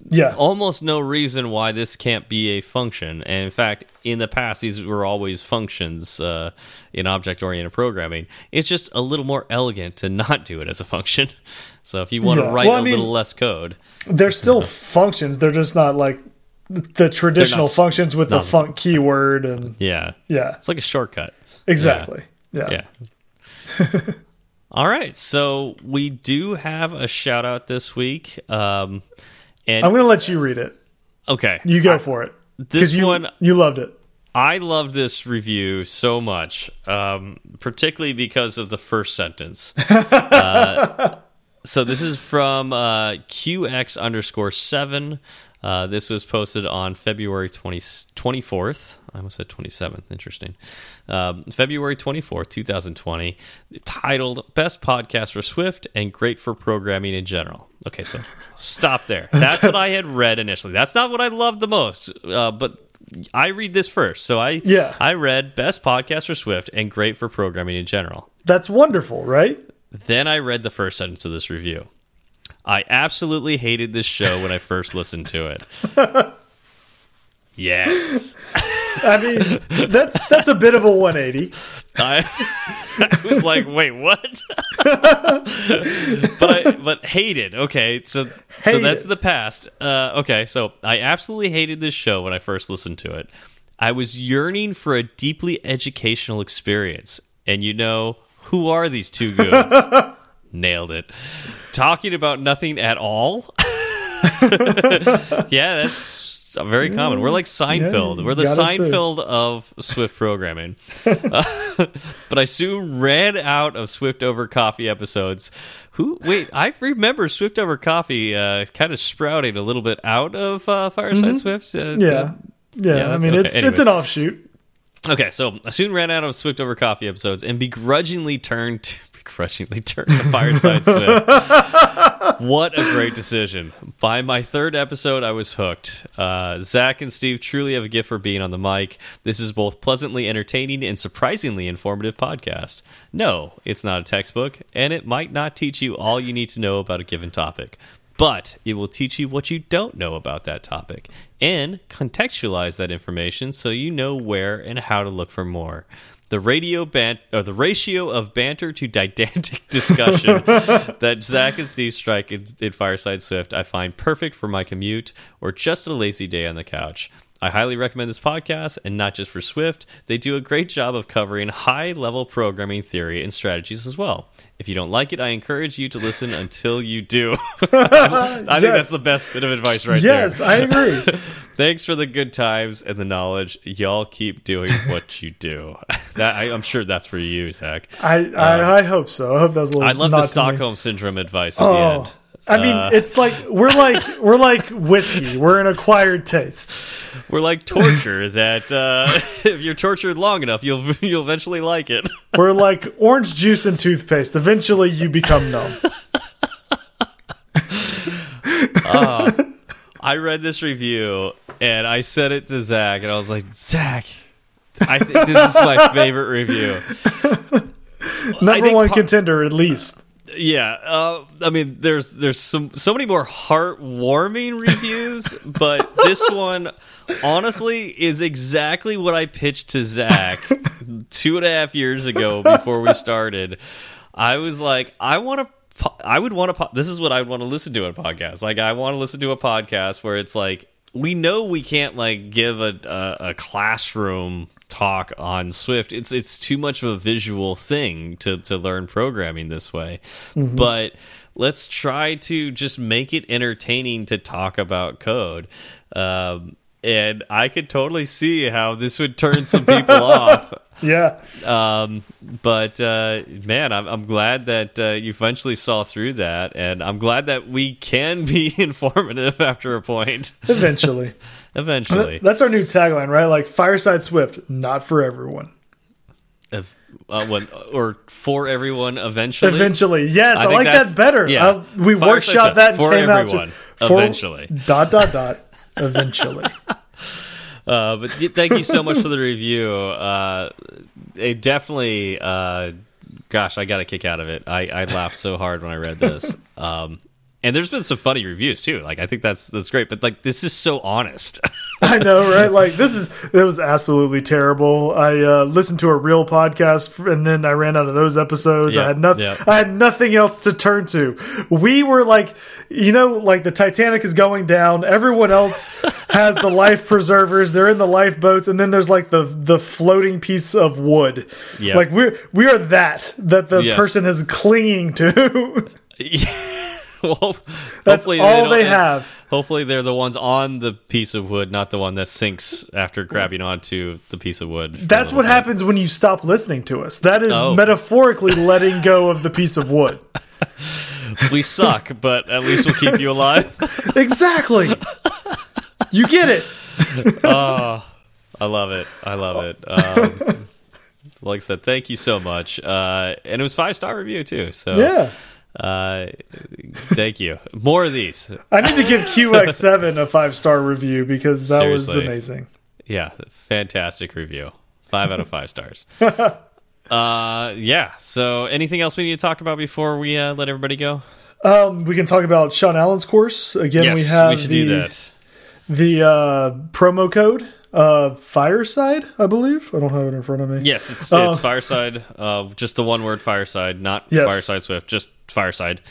Yeah. almost no reason why this can't be a function. And in fact, in the past, these were always functions uh, in object oriented programming. It's just a little more elegant to not do it as a function. So if you want Yeah. to write Well, a mean- little less code, They're still functions. They're just not like the traditional functions with the no. func keyword and yeah, yeah, it's like a shortcut. exactly. Yeah. Yeah. All right, so we do have a shout out this week. Um, and I'm going to let you read it. okay, You go for it. this you, one you loved it. I love this review so much, um, particularly because of the first sentence. uh, so this is from uh, QX underscore seven. Uh, this was posted on February 20, 24th. I almost said 27th. Interesting. Um, February 24th, 2020. Titled Best Podcast for Swift and Great for Programming in General. Okay, so stop there. That's what I had read initially. That's not what I loved the most. Uh, but I read this first. So I Yeah. I read Best Podcast for Swift and Great for Programming in General. That's wonderful, right? Then I read the first sentence of this review. I absolutely hated this show when I first listened to it. yes. I mean, that's that's a bit of a 180. I, I was like, wait, what? but I but hated. Okay, so so that's the past. Uh, okay, so I absolutely hated this show when I first listened to it. I was yearning for a deeply educational experience, and you know who are these two goons? Nailed it. Talking about nothing at all. yeah, that's very common. We're like Seinfeld. you We're the it too. Seinfeld of Swift programming. Uh, but I soon ran out of Swift over Coffee episodes. Who? Wait, I remember Swift over Coffee uh, kind of sprouting a little bit out of uh, Fireside Swift. Uh, Mm-hmm. Yeah. Yeah, I mean okay. it's Anyway. it's an offshoot. Okay, so I soon ran out of Swift over Coffee episodes and begrudgingly turned begrudgingly turned to Fireside Swift. what a great decision! By my third episode, I was hooked. Uh, Zach and Steve truly have a gift for being on the mic. This is both pleasantly entertaining and surprisingly informative podcast. No, it's not a textbook, and it might not teach you all you need to know about a given topic. But it will teach you what you don't know about that topic and contextualize that information so you know where and how to look for more. The radio bant or the ratio of banter to didactic discussion that Zach and Steve strike in, in Fireside Swift, I find perfect for my commute or just a lazy day on the couch. I highly recommend this podcast, and not just for Swift. They do a great job of covering high level programming theory and strategies as well. If you don't like it, I encourage you to listen until you do. I think Yes. that's the best bit of advice right yes, there. Yes, I agree. Thanks for the good times and the knowledge. Y'all keep doing what you do. that I, I'm sure that's for you, Zach. I, I uh, I hope so. I hope that was a little. I love the to me. Stockholm syndrome advice at the Oh, end. I mean, Uh, it's like we're like we're like whiskey. We're an acquired taste. We're like torture that uh, if you're tortured long enough, you'll you'll eventually like it. We're like orange juice and toothpaste. Eventually, you become numb. I read this review and I sent it to Zach, and I was like, Zach, I think this is my favorite review. Number one contender, at least. Yeah, uh, I mean, there's there's some so many more heartwarming reviews, but this one, honestly, is exactly what I pitched to Zach two and a half years ago before we started. I was like, I want to. I would want to. This is what I would want to listen to in a podcast. Like, I want to listen to a podcast where it's like we know we can't like give a, a, a classroom talk on Swift. It's it's too much of a visual thing to to learn programming this way. Mm -hmm. But let's try to just make it entertaining to talk about code. Um, and I could totally see how this would turn some people off. Yeah. Um, but uh, man, I'm, I'm glad that uh, you eventually saw through that, and I'm glad that we can be informative after a point. Eventually. Eventually. That's our new tagline, right? Like Fireside Swift, not for everyone. If, uh, when, or for everyone eventually. Eventually, yes, I, I like that better. Yeah, uh, we workshopped that and for came everyone, out to for, eventually. Dot dot dot. Eventually. Uh, but thank you so much for the review. Uh, it definitely, uh, gosh, I got a kick out of it. I, I laughed so hard when I read this. Um, and there's been some funny reviews too. Like I think that's that's great, but like this is so honest. I know, right? Like this is it was absolutely terrible. I uh, listened to a real podcast, and then I ran out of those episodes. Yep, I had nothing. Yep. I had nothing else to turn to. We were like, you know, like the Titanic is going down. Everyone else has the life preservers. They're in the lifeboats, and then there's like the the floating piece of wood. Yep. Like we're we are that that the yes. person is clinging to. well, that's all they, they have. Hopefully, they're the ones on the piece of wood, not the one that sinks after grabbing onto the piece of wood. That's what happens when you stop listening to us. That is oh. metaphorically letting go of the piece of wood. we suck, but at least we'll keep you alive. exactly. You get it. oh, I love it. I love it. Um, like I said, thank you so much. Uh, and it was five star review too. So yeah. Uh, thank you. More of these. I need to give QX7 a five star review because that Seriously. was amazing. Yeah, fantastic review. Five out of five stars. uh, yeah. So, anything else we need to talk about before we uh, let everybody go? Um, we can talk about Sean Allen's course again. Yes, we have we should the, do that. The uh, promo code uh, Fireside, I believe. I don't have it in front of me. Yes, it's, uh, it's Fireside. Uh, just the one word Fireside, not yes. Fireside Swift, just Fireside.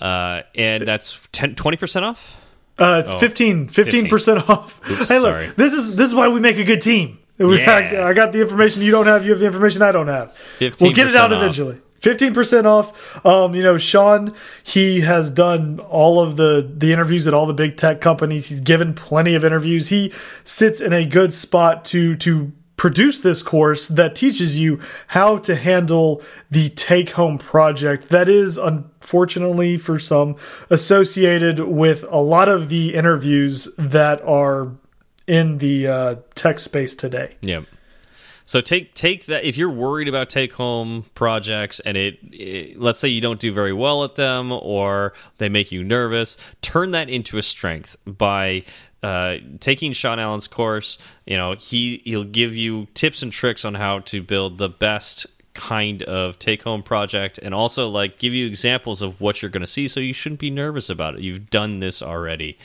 Uh, and that's 10, 20% off? Uh, it's oh, 15, 15% off. Oops, hey, look, sorry. this is this is why we make a good team. Yeah. I, got the information you don't have. You have the information I don't have. We'll get it out off. eventually. 15% off. Um, you know, Sean, he has done all of the the interviews at all the big tech companies. He's given plenty of interviews. He sits in a good spot to to produce this course that teaches you how to handle the take home project that is unfortunately for some associated with a lot of the interviews that are in the uh, tech space today. Yep. So take take that if you're worried about take home projects and it, it, let's say you don't do very well at them or they make you nervous, turn that into a strength by uh, taking Sean Allen's course. You know he he'll give you tips and tricks on how to build the best kind of take home project and also like give you examples of what you're going to see so you shouldn't be nervous about it. You've done this already.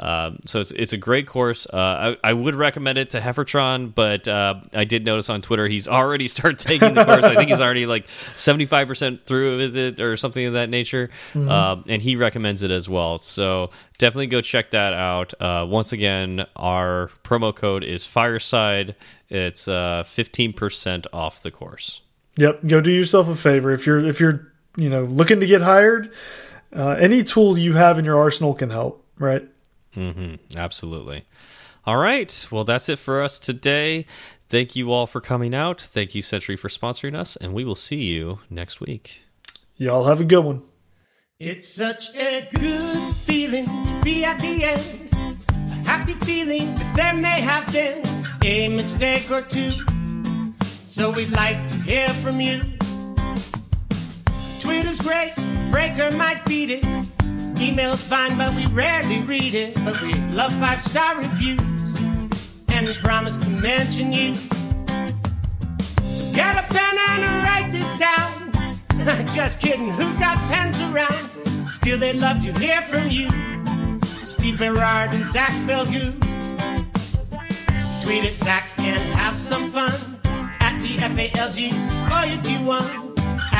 Um, so it's it's a great course. Uh, I, I, would recommend it to Heffertron, but uh, I did notice on Twitter he's already started taking the course. I think he's already like seventy five percent through with it or something of that nature, mm -hmm. and he recommends it as well. So definitely go check that out. Uh, once again, our promo code is Fireside. It's uh, fifteen percent off the course. Yep, go do yourself a favor if you're if you're you know looking to get hired. Uh, any tool you have in your arsenal can help, right? Mm -hmm. Absolutely. All right. Well, that's it for us today. Thank you all for coming out. Thank you, Sentry, for sponsoring us, and we will see you next week. Y'all have a good one. It's such a good feeling to be at the end. A happy feeling that there may have been a mistake or two. So we'd like to hear from you. Twitter's great, Breaker might beat it. Email's fine, but we rarely read it. But we love five star reviews, and we promise to mention you. So get a pen and write this down. Just kidding, who's got pens around? Still, they'd love to hear from you. Steve Berard and Zach Falgout. Tweet at Zach and have some fun at CFALG or your T1.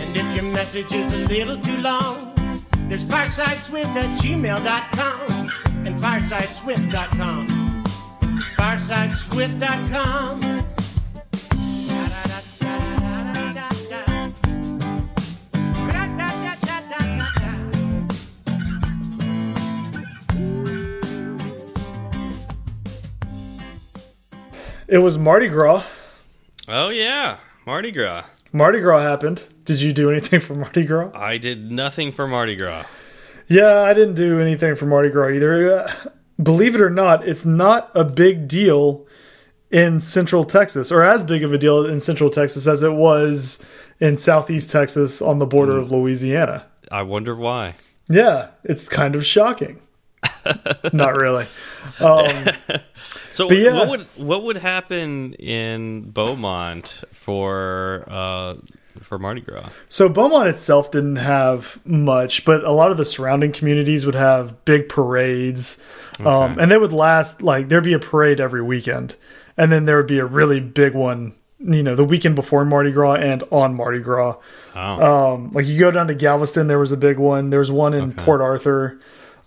And if your message is a little too long, there's firesideswift at gmail.com and firesideswift.com. Firesideswift.com. It was Mardi Gras. Oh yeah, Mardi Gras. Mardi Gras happened. Did you do anything for Mardi Gras? I did nothing for Mardi Gras. Yeah, I didn't do anything for Mardi Gras either. Uh, believe it or not, it's not a big deal in Central Texas, or as big of a deal in Central Texas as it was in Southeast Texas on the border mm. of Louisiana. I wonder why. Yeah, it's kind of shocking. not really. Um, so yeah. what would what would happen in Beaumont for uh, for Mardi Gras? So Beaumont itself didn't have much, but a lot of the surrounding communities would have big parades, um, okay. um, and they would last like there'd be a parade every weekend, and then there would be a really big one. You know, the weekend before Mardi Gras and on Mardi Gras. Oh. Um, like you go down to Galveston, there was a big one. There's one in okay. Port Arthur.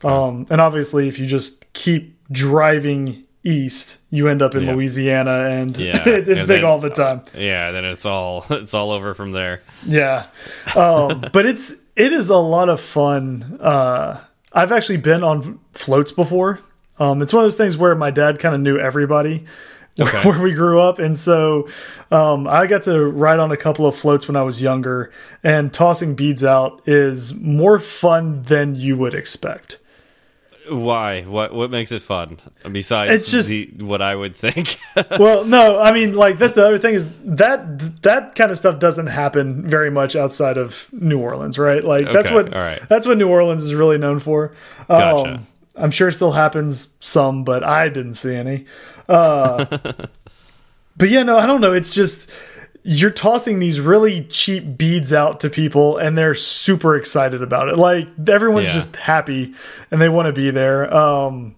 Okay. Um, and obviously, if you just keep driving east, you end up in yep. Louisiana, and yeah. it's and big then, all the time. Yeah, then it's all it's all over from there. Yeah, um, but it's it is a lot of fun. Uh, I've actually been on floats before. Um, it's one of those things where my dad kind of knew everybody. Okay. Where we grew up, and so um, I got to ride on a couple of floats when I was younger. And tossing beads out is more fun than you would expect. Why? What what makes it fun besides it's just the, what I would think? well, no, I mean, like that's the other thing is that that kind of stuff doesn't happen very much outside of New Orleans, right? Like okay, that's what that's what New Orleans is really known for. Gotcha. Um, I'm sure it still happens some, but I didn't see any. Uh, but yeah, no, I don't know. It's just you're tossing these really cheap beads out to people and they're super excited about it. Like everyone's yeah. just happy and they want to be there. Um,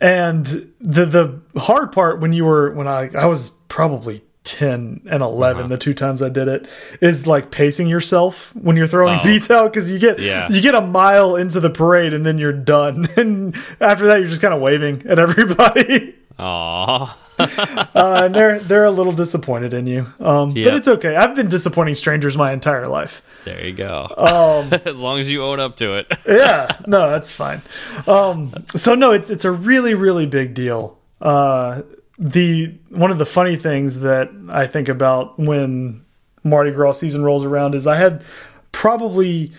and the the hard part when you were when I I was probably 10 and 11 uh -huh. the two times I did it is like pacing yourself when you're throwing oh. beads out cuz you get yeah. you get a mile into the parade and then you're done and after that you're just kind of waving at everybody. Aww. uh, and they're they're a little disappointed in you. Um, yep. But it's okay. I've been disappointing strangers my entire life. There you go. Um, as long as you own up to it. yeah, no, that's fine. Um, so no, it's it's a really really big deal. Uh, the one of the funny things that I think about when Mardi Gras season rolls around is I had probably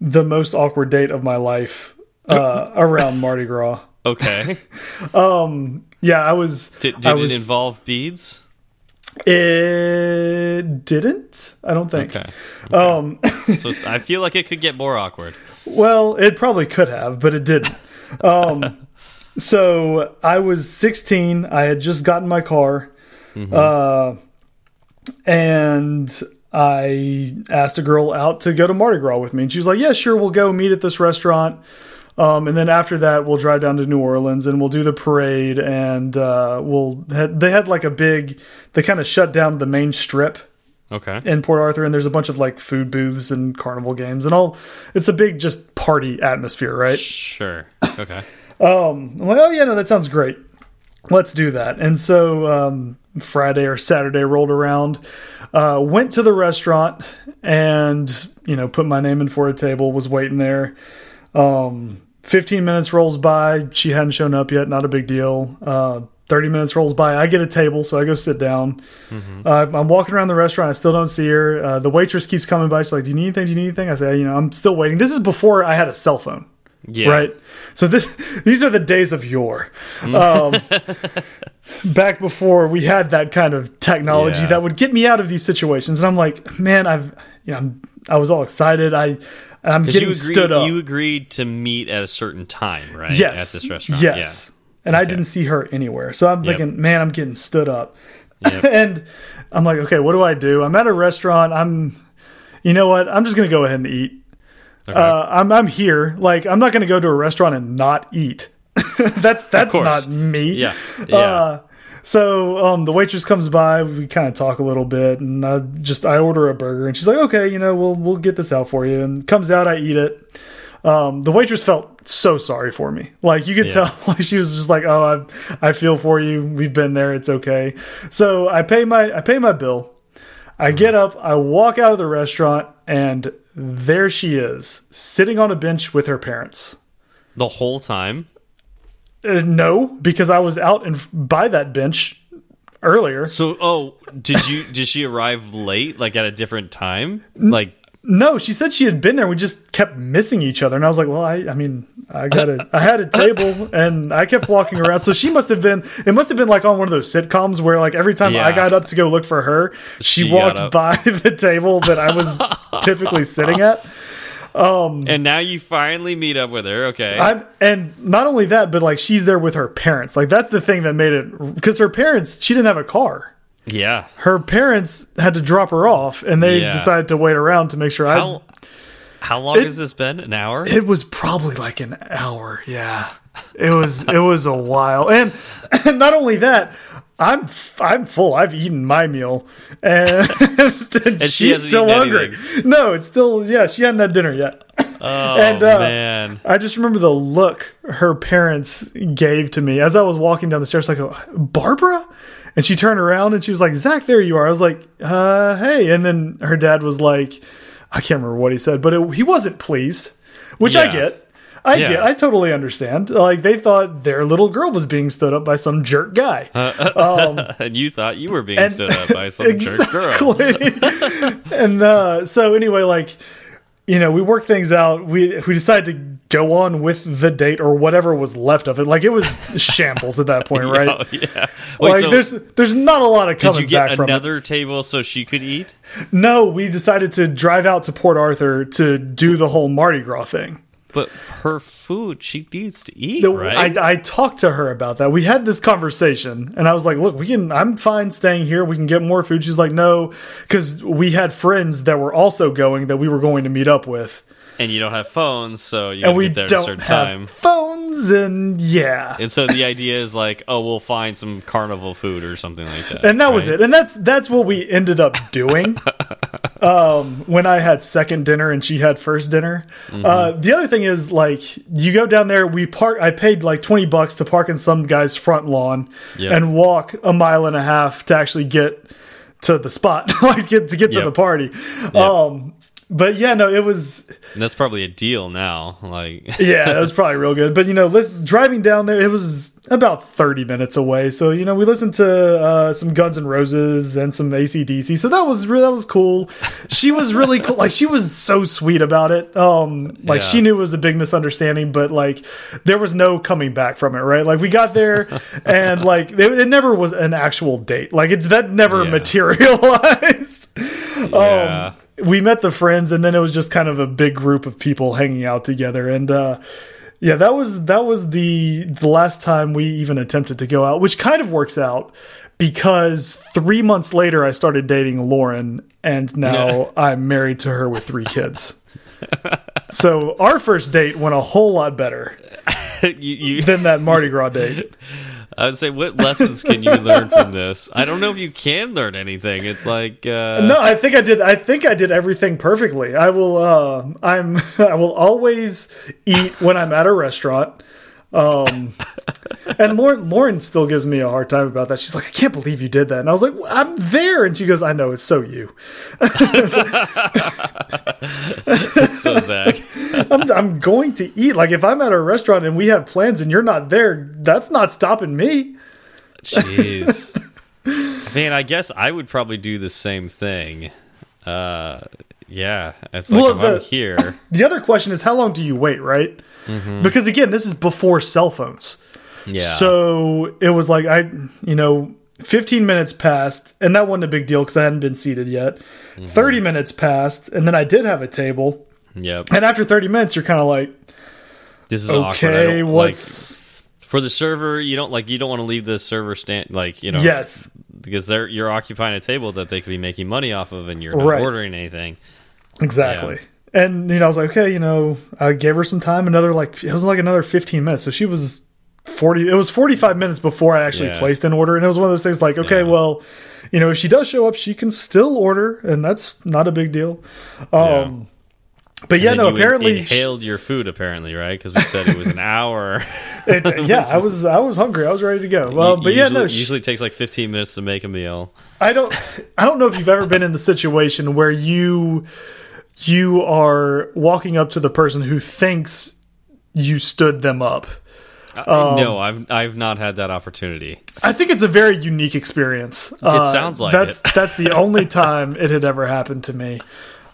the most awkward date of my life uh, around Mardi Gras. Okay. um yeah, I was. Did, did I was, it involve beads? It didn't. I don't think. Okay. okay. Um, so I feel like it could get more awkward. Well, it probably could have, but it didn't. Um, so I was 16. I had just gotten my car, mm -hmm. uh, and I asked a girl out to go to Mardi Gras with me, and she was like, "Yeah, sure, we'll go meet at this restaurant." Um, and then after that, we'll drive down to New Orleans and we'll do the parade. And uh, we'll they had like a big they kind of shut down the main strip. Okay. In Port Arthur, and there's a bunch of like food booths and carnival games and all. It's a big just party atmosphere, right? Sure. Okay. um, I'm like, oh yeah, no, that sounds great. Let's do that. And so um, Friday or Saturday rolled around, uh, went to the restaurant, and you know, put my name in for a table. Was waiting there. Um, 15 minutes rolls by. She hadn't shown up yet. Not a big deal. Uh, 30 minutes rolls by. I get a table, so I go sit down. Mm -hmm. uh, I'm walking around the restaurant. I still don't see her. Uh, the waitress keeps coming by. She's like, Do you need anything? Do you need anything? I say, You know, I'm still waiting. This is before I had a cell phone. Yeah. Right. So this, these are the days of yore. Mm. Um, back before we had that kind of technology yeah. that would get me out of these situations. And I'm like, man, I've, you know, I'm I was all excited. I I'm getting you agreed, stood up. You agreed to meet at a certain time, right? Yes. At this restaurant. Yes. Yeah. And I didn't see her anywhere. So I'm Yep. thinking, man, I'm getting stood up. Yep. and I'm like, okay, what do I do? I'm at a restaurant. I'm, you know what? I'm just gonna go ahead and eat. Uh, I'm I'm here. Like I'm not gonna go to a restaurant and not eat. that's that's not me. Yeah. Yeah. Uh, so um, the waitress comes by. We kind of talk a little bit, and I just I order a burger, and she's like, "Okay, you know, we'll we'll get this out for you." And comes out, I eat it. Um, the waitress felt so sorry for me. Like you could Yeah. tell, like she was just like, "Oh, I I feel for you. We've been there. It's okay." So I pay my I pay my bill. I get up, I walk out of the restaurant, and there she is, sitting on a bench with her parents. the whole time. Uh, no, because I was out and by that bench earlier. So, oh, did you did she arrive late, like at a different time? Like, No, she said she had been there. We just kept missing each other, and I was like, "Well, I, I mean, I got a, I had a table, and I kept walking around. So she must have been. It must have been like on one of those sitcoms where, like, every time I got up to go look for her, she, She walked by the table that I was typically sitting at. Um, and now you finally meet up with her. Okay. I'm, and not only that, but like she's there with her parents. Like that's the thing that made it because her parents, she didn't have a car. yeah. Her parents had to drop her off, and they Yeah. decided to wait around to make sure I How how long It- has this been? An hour? It was probably like an hour. Yeah, it was. it was a while, and, and not only that, I'm f- I'm full. I've eaten my meal, and, and she she's still hungry. No, it's still yeah. She hadn't had dinner yet. oh and, uh, man. I just remember the look her parents gave to me as I was walking down the stairs. Like, "Oh, Barbara, and she turned around and she was like, "Zach, there you are." I was like, uh, "Hey," and then her dad was like, "I can't remember what he said, but it, he wasn't pleased," which I get. I Yeah. get. I totally understand. Like they thought their little girl was being stood up by some jerk guy. and you thought you were being and- stood up by some jerk girl. And uh, so anyway, like you know, we worked things out. We we decided to go on with the date or whatever was left of it. Like it was shambles at that point, right? Oh, yeah. Wait, like so there's there's not a lot of did coming you get back from it. another table so she could eat? No, we decided to drive out to Port Arthur to do the whole Mardi Gras thing. But her food, she needs to eat, The- right? I, I talked to her about that. We had this conversation, and I was like, "Look, we can. I'm fine staying here. We can get more food." She's like, "No," because we had friends that were also going that we were going to meet up with, and you don't have phones, so you and we get there at a certain have time. phones, and yeah, And so the idea is like, oh, we'll find some carnival food or something like that. and that was it. And that's that's what we ended up doing. um, when I had second dinner and she had first dinner. Mm-hmm. Uh, the other thing is like you go down there. We park. I paid like twenty bucks to park in some guy's front lawn Yep. and walk a mile and a half to actually get to the spot, like get to get to the party. Um, but yeah, no, it was And that's probably a deal now. Like, yeah, that was probably real good. But you know, driving down there, it was about thirty minutes away. So you know, we listened to uh, some Guns and Roses and some ACDC. So that was that was cool. She was really cool. Like she was so sweet about it. Um, like Yeah. she knew it was a big misunderstanding, but like there was no coming back from it. Right? Like we got there, and like it, it never was an actual date. Like it that never Yeah. materialized. Yeah. We met the friends and then it was just kind of a big group of people hanging out together. And uh yeah that was that was the the last time we even attempted to go out which kind of works out because three months later i started dating lauren and now i'm married to her with three kids. So our first date went a whole lot better you, you, than that mardi gras date I would say, what lessons can you learn from this? I don't know if you can learn anything. It's like, uh, no i think i did i think i did everything perfectly i will uh i'm i will always eat when i'm at a restaurant um and lauren lauren still gives me a hard time about that she's like i can't believe you did that and i was like well, i'm there and she goes i know it's so you so Zach. I'm, I'm going to eat like if i'm at a restaurant and we have plans and you're not there that's not stopping me Jeez. Man, I guess I would probably do the same thing. Uh, yeah, it's like Well, I'm here. the other question is how long do you wait right because again this is before cell phones Yeah. So it was like I, you know, 15 minutes passed, and that wasn't a big deal because I hadn't been seated yet. Mm -hmm. 30 minutes passed, and then I did have a table. Yep. And after 30 minutes, you're kind of like, this is okay. What's like, for the server? You don't like you don't want to leave the server stand like you know. Yes. Because they're you're occupying a table that they could be making money off of, and you're not right. ordering anything. Exactly. Yeah. And you know, I was like, okay, you know, I gave her some time. Another like it was like another 15 minutes, so she was 40 it was 45 minutes before i actually yeah. placed an order and it was one of those things like okay yeah. well you know if she does show up she can still order and that's not a big deal um but yeah, no. apparently, inhaled your food. Apparently, right? Because we said it was an hour. it, yeah, I was. I was hungry. I was ready to go. Well, but usually, yeah, no. Usually takes like 15 minutes to make a meal. I don't. I don't know if you've ever been in the situation where you you are walking up to the person who thinks you stood them up. Um, no, I've I've not had that opportunity. I think it's a very unique experience. It uh, sounds like that's it. that's the only time it had ever happened to me.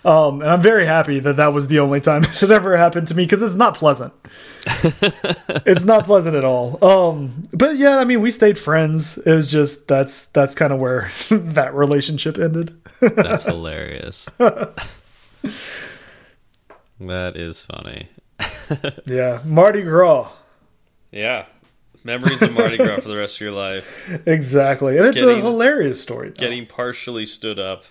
Um, and I'm very happy that that was the only time it had ever happened to me because it's not pleasant. it's not pleasant at all. Um, but yeah, I mean, we stayed friends. It was just that's that's kind of where that relationship ended. that's hilarious. That is funny. yeah, Mardi Gras. Yeah, memories of Mardi Gras for the rest of your life. Exactly, and it's getting, a hilarious story. Now. Getting partially stood up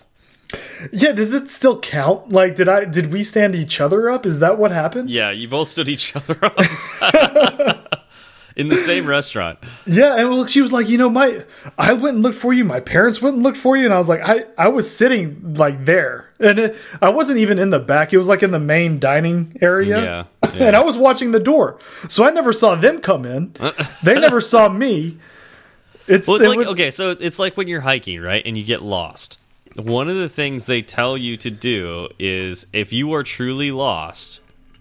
yeah, does it still count? Like, did I did we stand each other up? Is that what happened? Yeah, you both stood each other up in the same restaurant. Yeah, and well, she was like, you know, my I went and looked for you. My parents went and looked for you, and I was like, I I was sitting like there, and it, I wasn't even in the back. It was like in the main dining area. Yeah, yeah. and I was watching the door, so I never saw them come in. they never saw me. It's, well, it's it like would, okay, so it's like when you're hiking, right, and you get lost one of the things they tell you to do is if you are truly lost,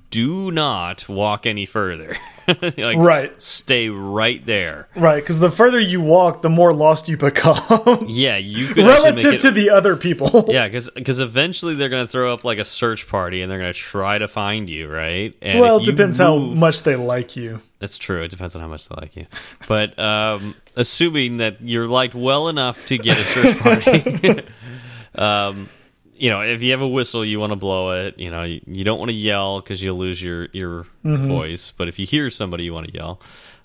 do not walk any further. like, right. Stay right there. Right, because the further you walk, the more lost you become. yeah, you relative it, to the other people. yeah, because because eventually they're going to throw up like a search party and they're going to try to find you, right? And well, it depends move, how much they like you. That's true. It depends on how much they like you. But um, assuming that you're liked well enough to get a search party. Um, you know, if you have a whistle, you want to blow it. You know, you, you don't want to yell because you'll lose your your mm -hmm. voice. But if you hear somebody, you want to yell.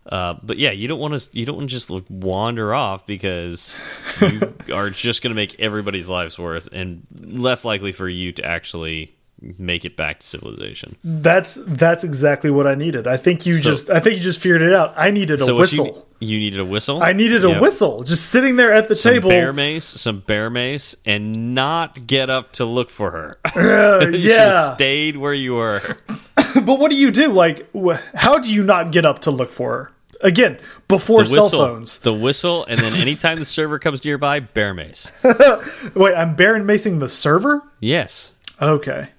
Uh, but yeah, you don't want to you don't want to just like, wander off because you are just going to make everybody's lives worse and less likely for you to actually make it back to civilization. That's that's exactly what I needed. I think you so, just I think you just figured it out. I needed a so whistle. You, you, needed a whistle. I needed a whistle, just sitting there at the some table. Bear mace, some bear mace, and not get up to look for her. Uh, yeah, stayed where you were. but what do you do? Like, how do you not get up to look for her? Again, before whistle, cell phones. The whistle, and then anytime the server comes nearby, bear mace. Wait, I'm bear macing the server? Yes. Okay.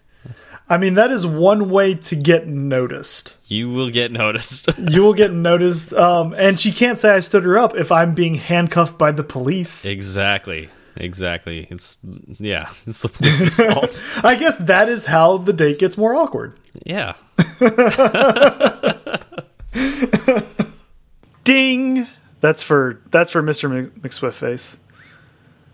I mean, that is one way to get noticed. You will get noticed. you will get noticed. Um, and she can't say I stood her up if I'm being handcuffed by the police. Exactly. Exactly. It's yeah, it's the police's fault. I guess that is how the date gets more awkward. Yeah. Ding. That's for that's for Mr. McSwiftface.